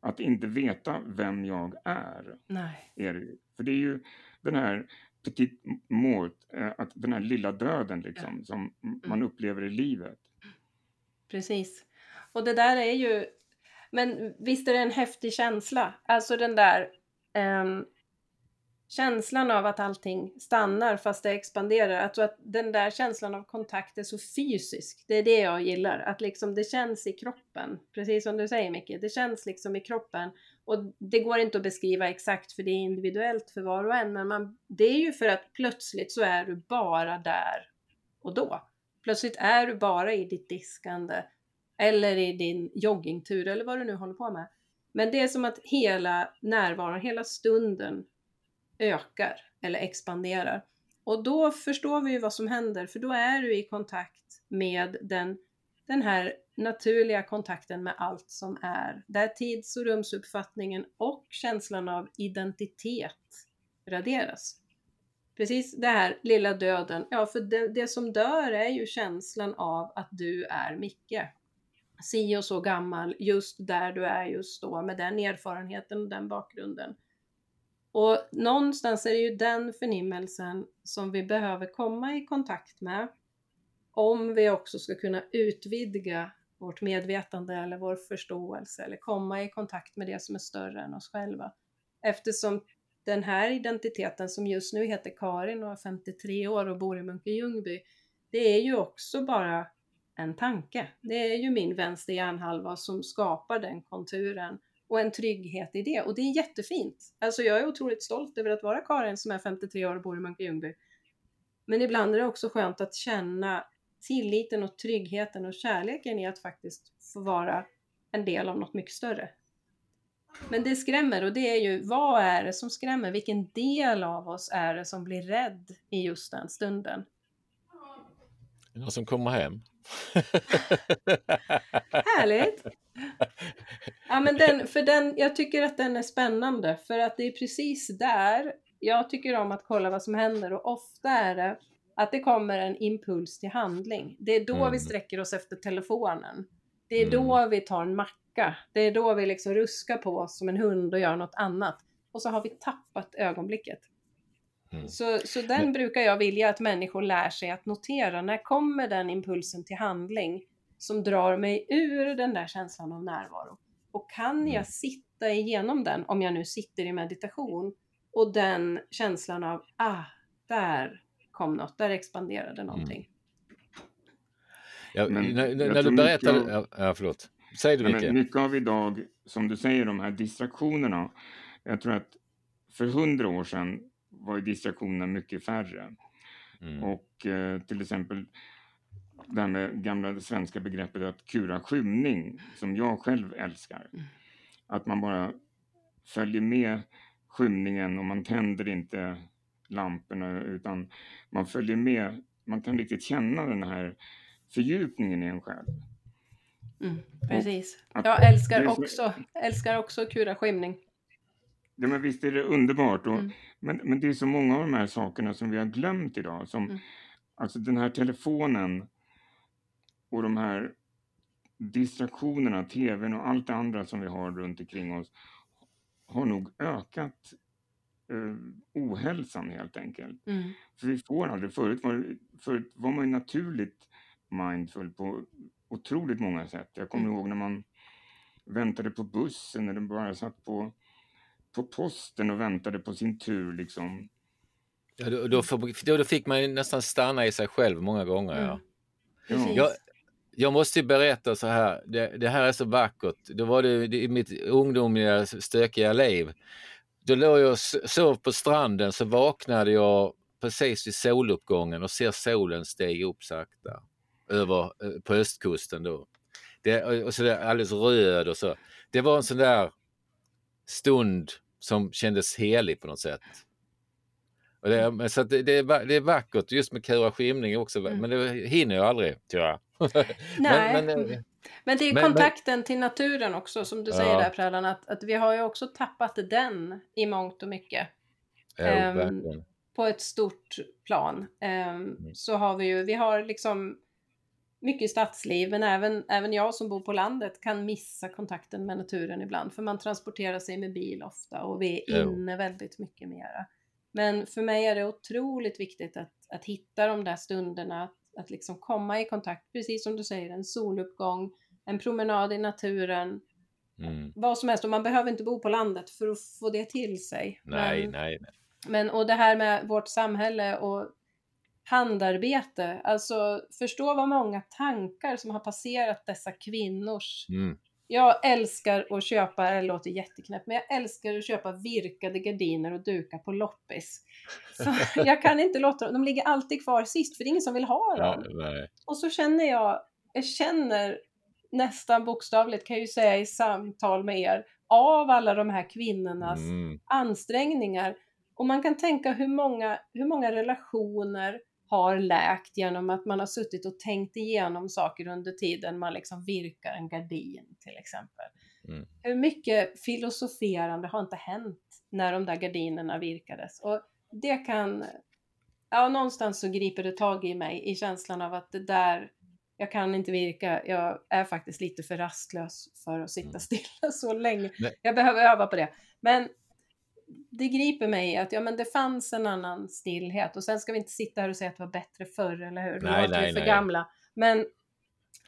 B: att inte veta vem jag är.
C: Nej.
B: Är det. För det är ju den här petit mort, eh, att den här lilla döden liksom, som
C: Mm.
B: man upplever i livet.
C: Precis. Och det där är ju... Men visst är det en häftig känsla? Alltså den där ehm, känslan av att allting stannar fast det expanderar. Alltså att den där känslan av kontakt är så fysisk. Det är det jag gillar. Att liksom det känns i kroppen. Precis som du säger Micke. Det känns liksom i kroppen. Och det går inte att beskriva exakt för det är individuellt för var och en. Men man, det är ju för att plötsligt så är du bara där och då. Plötsligt är du bara i ditt diskande eller i din joggingtur eller vad du nu håller på med. Men det är som att hela närvaron, hela stunden ökar eller expanderar. Och då förstår vi ju vad som händer för då är du i kontakt med den, den här naturliga kontakten med allt som är. Där tids och rumsuppfattningen och känslan av identitet raderas. Precis det här lilla döden, ja för det, det som dör är ju känslan av att du är Micke. Si och så gammal, just där du är just då med den erfarenheten och den bakgrunden. Och någonstans är det ju den förnimmelsen som vi behöver komma i kontakt med om vi också ska kunna utvidga vårt medvetande eller vår förståelse eller komma i kontakt med det som är större än oss själva. Eftersom den här identiteten som just nu heter Karin och är 53 år och bor i Munke-Ljungby, det är ju också bara en tanke. Det är ju min vänster hjärnhalva som skapar den konturen och en trygghet i det. Och det är jättefint. Alltså jag är otroligt stolt över att vara Karin som är 53 år och bor i Munke-Ljungby. Men ibland är det också skönt att känna tilliten och tryggheten och kärleken i att faktiskt få vara en del av något mycket större. Men det skrämmer och det är ju, vad är det som skrämmer? Vilken del av oss är det som blir rädd i just den stunden?
A: Någon som kommer hem?
C: Härligt! Ja, men den, för den, jag tycker att den är spännande för att det är precis där jag tycker om att kolla vad som händer och ofta är det att det kommer en impuls till handling. Det är då
A: Mm.
C: vi sträcker oss efter telefonen. Det är då
A: Mm.
C: vi tar en macka. Det är då vi liksom ruskar på oss som en hund och gör något annat. Och så har vi tappat ögonblicket.
A: Mm.
C: Så, så den brukar jag vilja att människor lär sig att notera. När kommer den impulsen till handling som drar mig ur den där känslan av närvaro? Och kan
A: Mm.
C: jag sitta igenom den, om jag nu sitter i meditation, och den känslan av ah, där kom något, där expanderade någonting.
A: Ja,
B: Men
A: när,
B: jag
A: när du
B: mycket
A: berättade...
B: av-
A: Ja, förlåt. Säg du Micke.
B: mycket av idag, som du säger, de här distraktionerna. Jag tror att för hundra år sedan var ju distraktionerna mycket färre.
A: Mm.
B: Och eh, till exempel det här med gamla svenska begreppet att kura skymning, som jag själv älskar.
C: Mm.
B: Att man bara följer med skymningen och man tänder inte lamporna utan man följer med, man kan riktigt känna den här fördjupningen i en själv.
C: Mm, precis.
B: att
C: Jag älskar
B: så-
C: också, älskar också kura skymning.
B: Ja, men visst är det underbart. Och,
C: Mm.
B: men, men det är så många av de här sakerna som vi har glömt idag. Som,
C: Mm.
B: Alltså den här telefonen och de här distraktionerna, tvn och allt det andra som vi har runt omkring oss har nog ökat eh, ohälsan helt enkelt.
C: Mm.
B: För vi får aldrig, förut var, förut var man ju naturligt mindful på otroligt många sätt. Jag kommer
C: Mm.
B: ihåg när man väntade på bussen eller bara satt på, på posten och väntade på sin tur liksom.
A: Ja, då, då, då, fick man nästan stanna i sig själv många gånger. Mm. Ja. Jag, jag måste berätta så här, det, det, här är så vackert. Det var det, i mitt ungdomliga stökiga liv. Då låg jag och sov på stranden så vaknade jag precis vid soluppgången och ser solen stiga upp sakta över eh, på östkusten då. Det, eh, och så där alldeles röd och så. Det var en sån där stund som kändes helig på något sätt. Och det, så det, det, är, det är vackert just med Kura skymning också, mm. men det hinner jag aldrig tyvärr.
C: Nej. men, men, eh, men, det är men, kontakten men, till naturen också som du säger där Prallan, att, att vi har ju också tappat den i mångt och mycket.
A: Ja, um,
C: på ett stort plan. Um, mm. Så har vi ju, vi har liksom mycket stadsliv, men även, även jag som bor på landet kan missa kontakten med naturen ibland, för man transporterar sig med bil ofta och vi är inne väldigt mycket mera. Men för mig är det otroligt viktigt att, att hitta de där stunderna, att, att liksom komma i kontakt, precis som du säger, en soluppgång, en promenad i naturen, mm. vad som helst. Och man behöver inte bo på landet för att få det till sig.
A: Nej, men, nej, nej.
C: Men, och det här med vårt samhälle och handarbete, alltså förstå vad många tankar som har passerat dessa kvinnors mm. Jag älskar att köpa, det låter jätteknäppt, men jag älskar att köpa virkade gardiner och dukar på loppis. Så jag kan inte låta dem, de ligger alltid kvar sist för det är ingen som vill ha dem. Ja, och så känner jag, jag känner nästan bokstavligt kan jag ju säga i samtal med er, av alla de här kvinnornas mm. ansträngningar. Och man kan tänka hur många, hur många relationer har läkt genom att man har suttit och tänkt igenom saker under tiden man liksom virkar en gardin till exempel. Mm. Hur mycket filosoferande har inte hänt när de där gardinerna virkades? Och det kan, ja någonstans så griper det tag i mig i känslan av att det där, jag kan inte virka, jag är faktiskt lite för rastlös för att sitta mm. stilla så länge. Nej. Jag behöver öva på det. Men det griper mig att ja, men det fanns en annan stillhet och sen ska vi inte sitta här och säga att det var bättre förr, eller hur? Nej, nej, vi är för nej. gamla. Men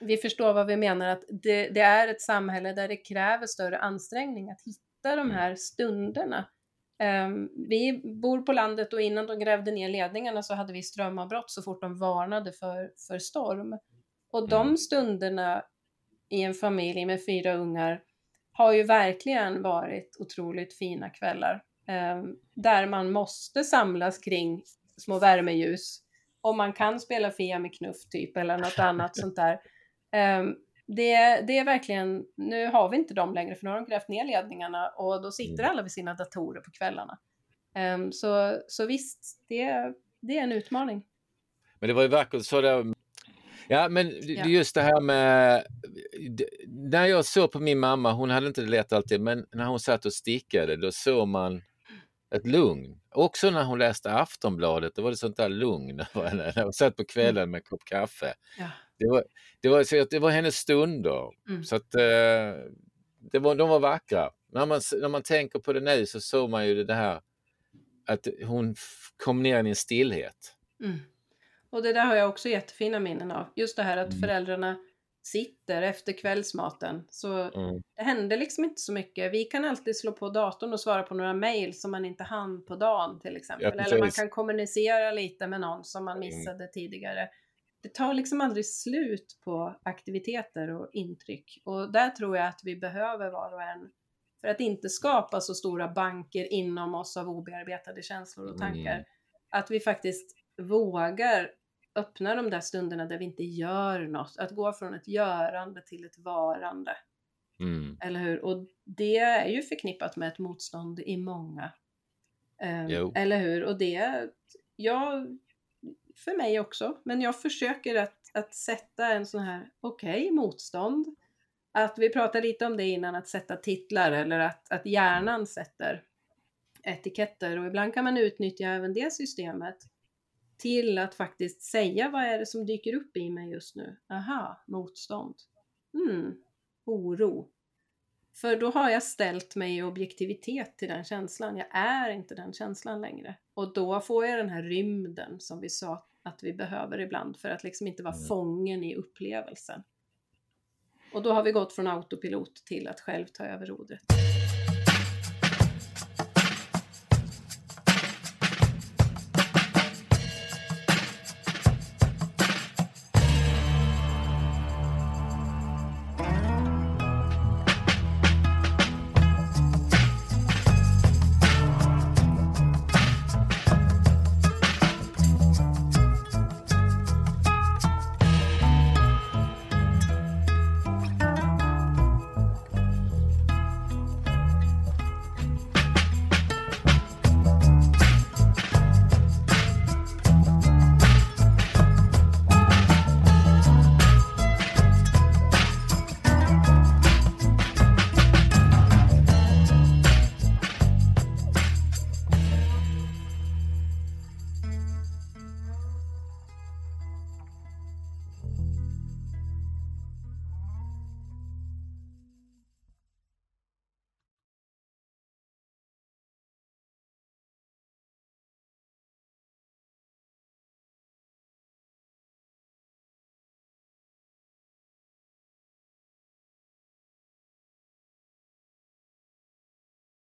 C: vi förstår vad vi menar, att det, det, är ett samhälle där det kräver större ansträngning att hitta de mm. här stunderna. Um, vi bor på landet och innan de grävde ner ledningarna så hade vi strömavbrott så fort de varnade för, för storm. Och de mm. stunderna i en familj med fyra ungar har ju verkligen varit otroligt fina kvällar. Ehm, där man måste samlas kring små värmeljus och man kan spela Fia med knuff typ eller något annat sånt där. Ehm, det, det är verkligen, nu har vi inte dem längre för nu har de grävt ner ledningarna och då sitter mm. alla vid sina datorer på kvällarna. Um, så, så visst, det, det är en utmaning.
A: Men det var ju vackert så där Ja, men just det här med... När jag såg på min mamma, hon hade inte det lätt alltid, men när hon satt och stickade då såg man ett lugn. Också när hon läste Aftonbladet, då var det sånt där lugn när hon satt på kvällen med en kopp kaffe. Ja. Det, var, det, var, det var hennes stunder. Mm. Så att, eh, det var, de var vackra. När man, när man tänker på det nu så såg man ju det här att hon kom ner i en stillhet.
C: Mm. Och det där har jag också jättefina minnen av. Just det här att mm. föräldrarna sitter efter kvällsmaten. Så mm. det händer liksom inte så mycket. Vi kan alltid slå på datorn och svara på några mejl som man inte hann på dagen till exempel. Ja, Eller man kan kommunicera lite med någon som man mm. missade mm. tidigare. Det tar liksom aldrig slut på aktiviteter och intryck. Och där tror jag att vi behöver var och en för att inte skapa så stora banker inom oss av obearbetade känslor och tankar. Mm. Att vi faktiskt vågar öppna de där stunderna där vi inte gör något. Att gå från ett görande till ett varande. Mm. Eller hur? Och det är ju förknippat med ett motstånd i många. Um, eller hur? Och det, ja, för mig också. Men jag försöker att, att sätta en sån här, okej, okay, motstånd. Att vi pratade lite om det innan, att sätta titlar eller att, att hjärnan sätter etiketter och ibland kan man utnyttja även det systemet till att faktiskt säga vad är det som dyker upp i mig just nu? Aha, motstånd. Mm, oro. För då har jag ställt mig i objektivitet till den känslan. Jag är inte den känslan längre. Och då får jag den här rymden som vi sa att vi behöver ibland för att liksom inte vara mm. fången i upplevelsen. Och då har vi gått från autopilot till att själv ta över rodret.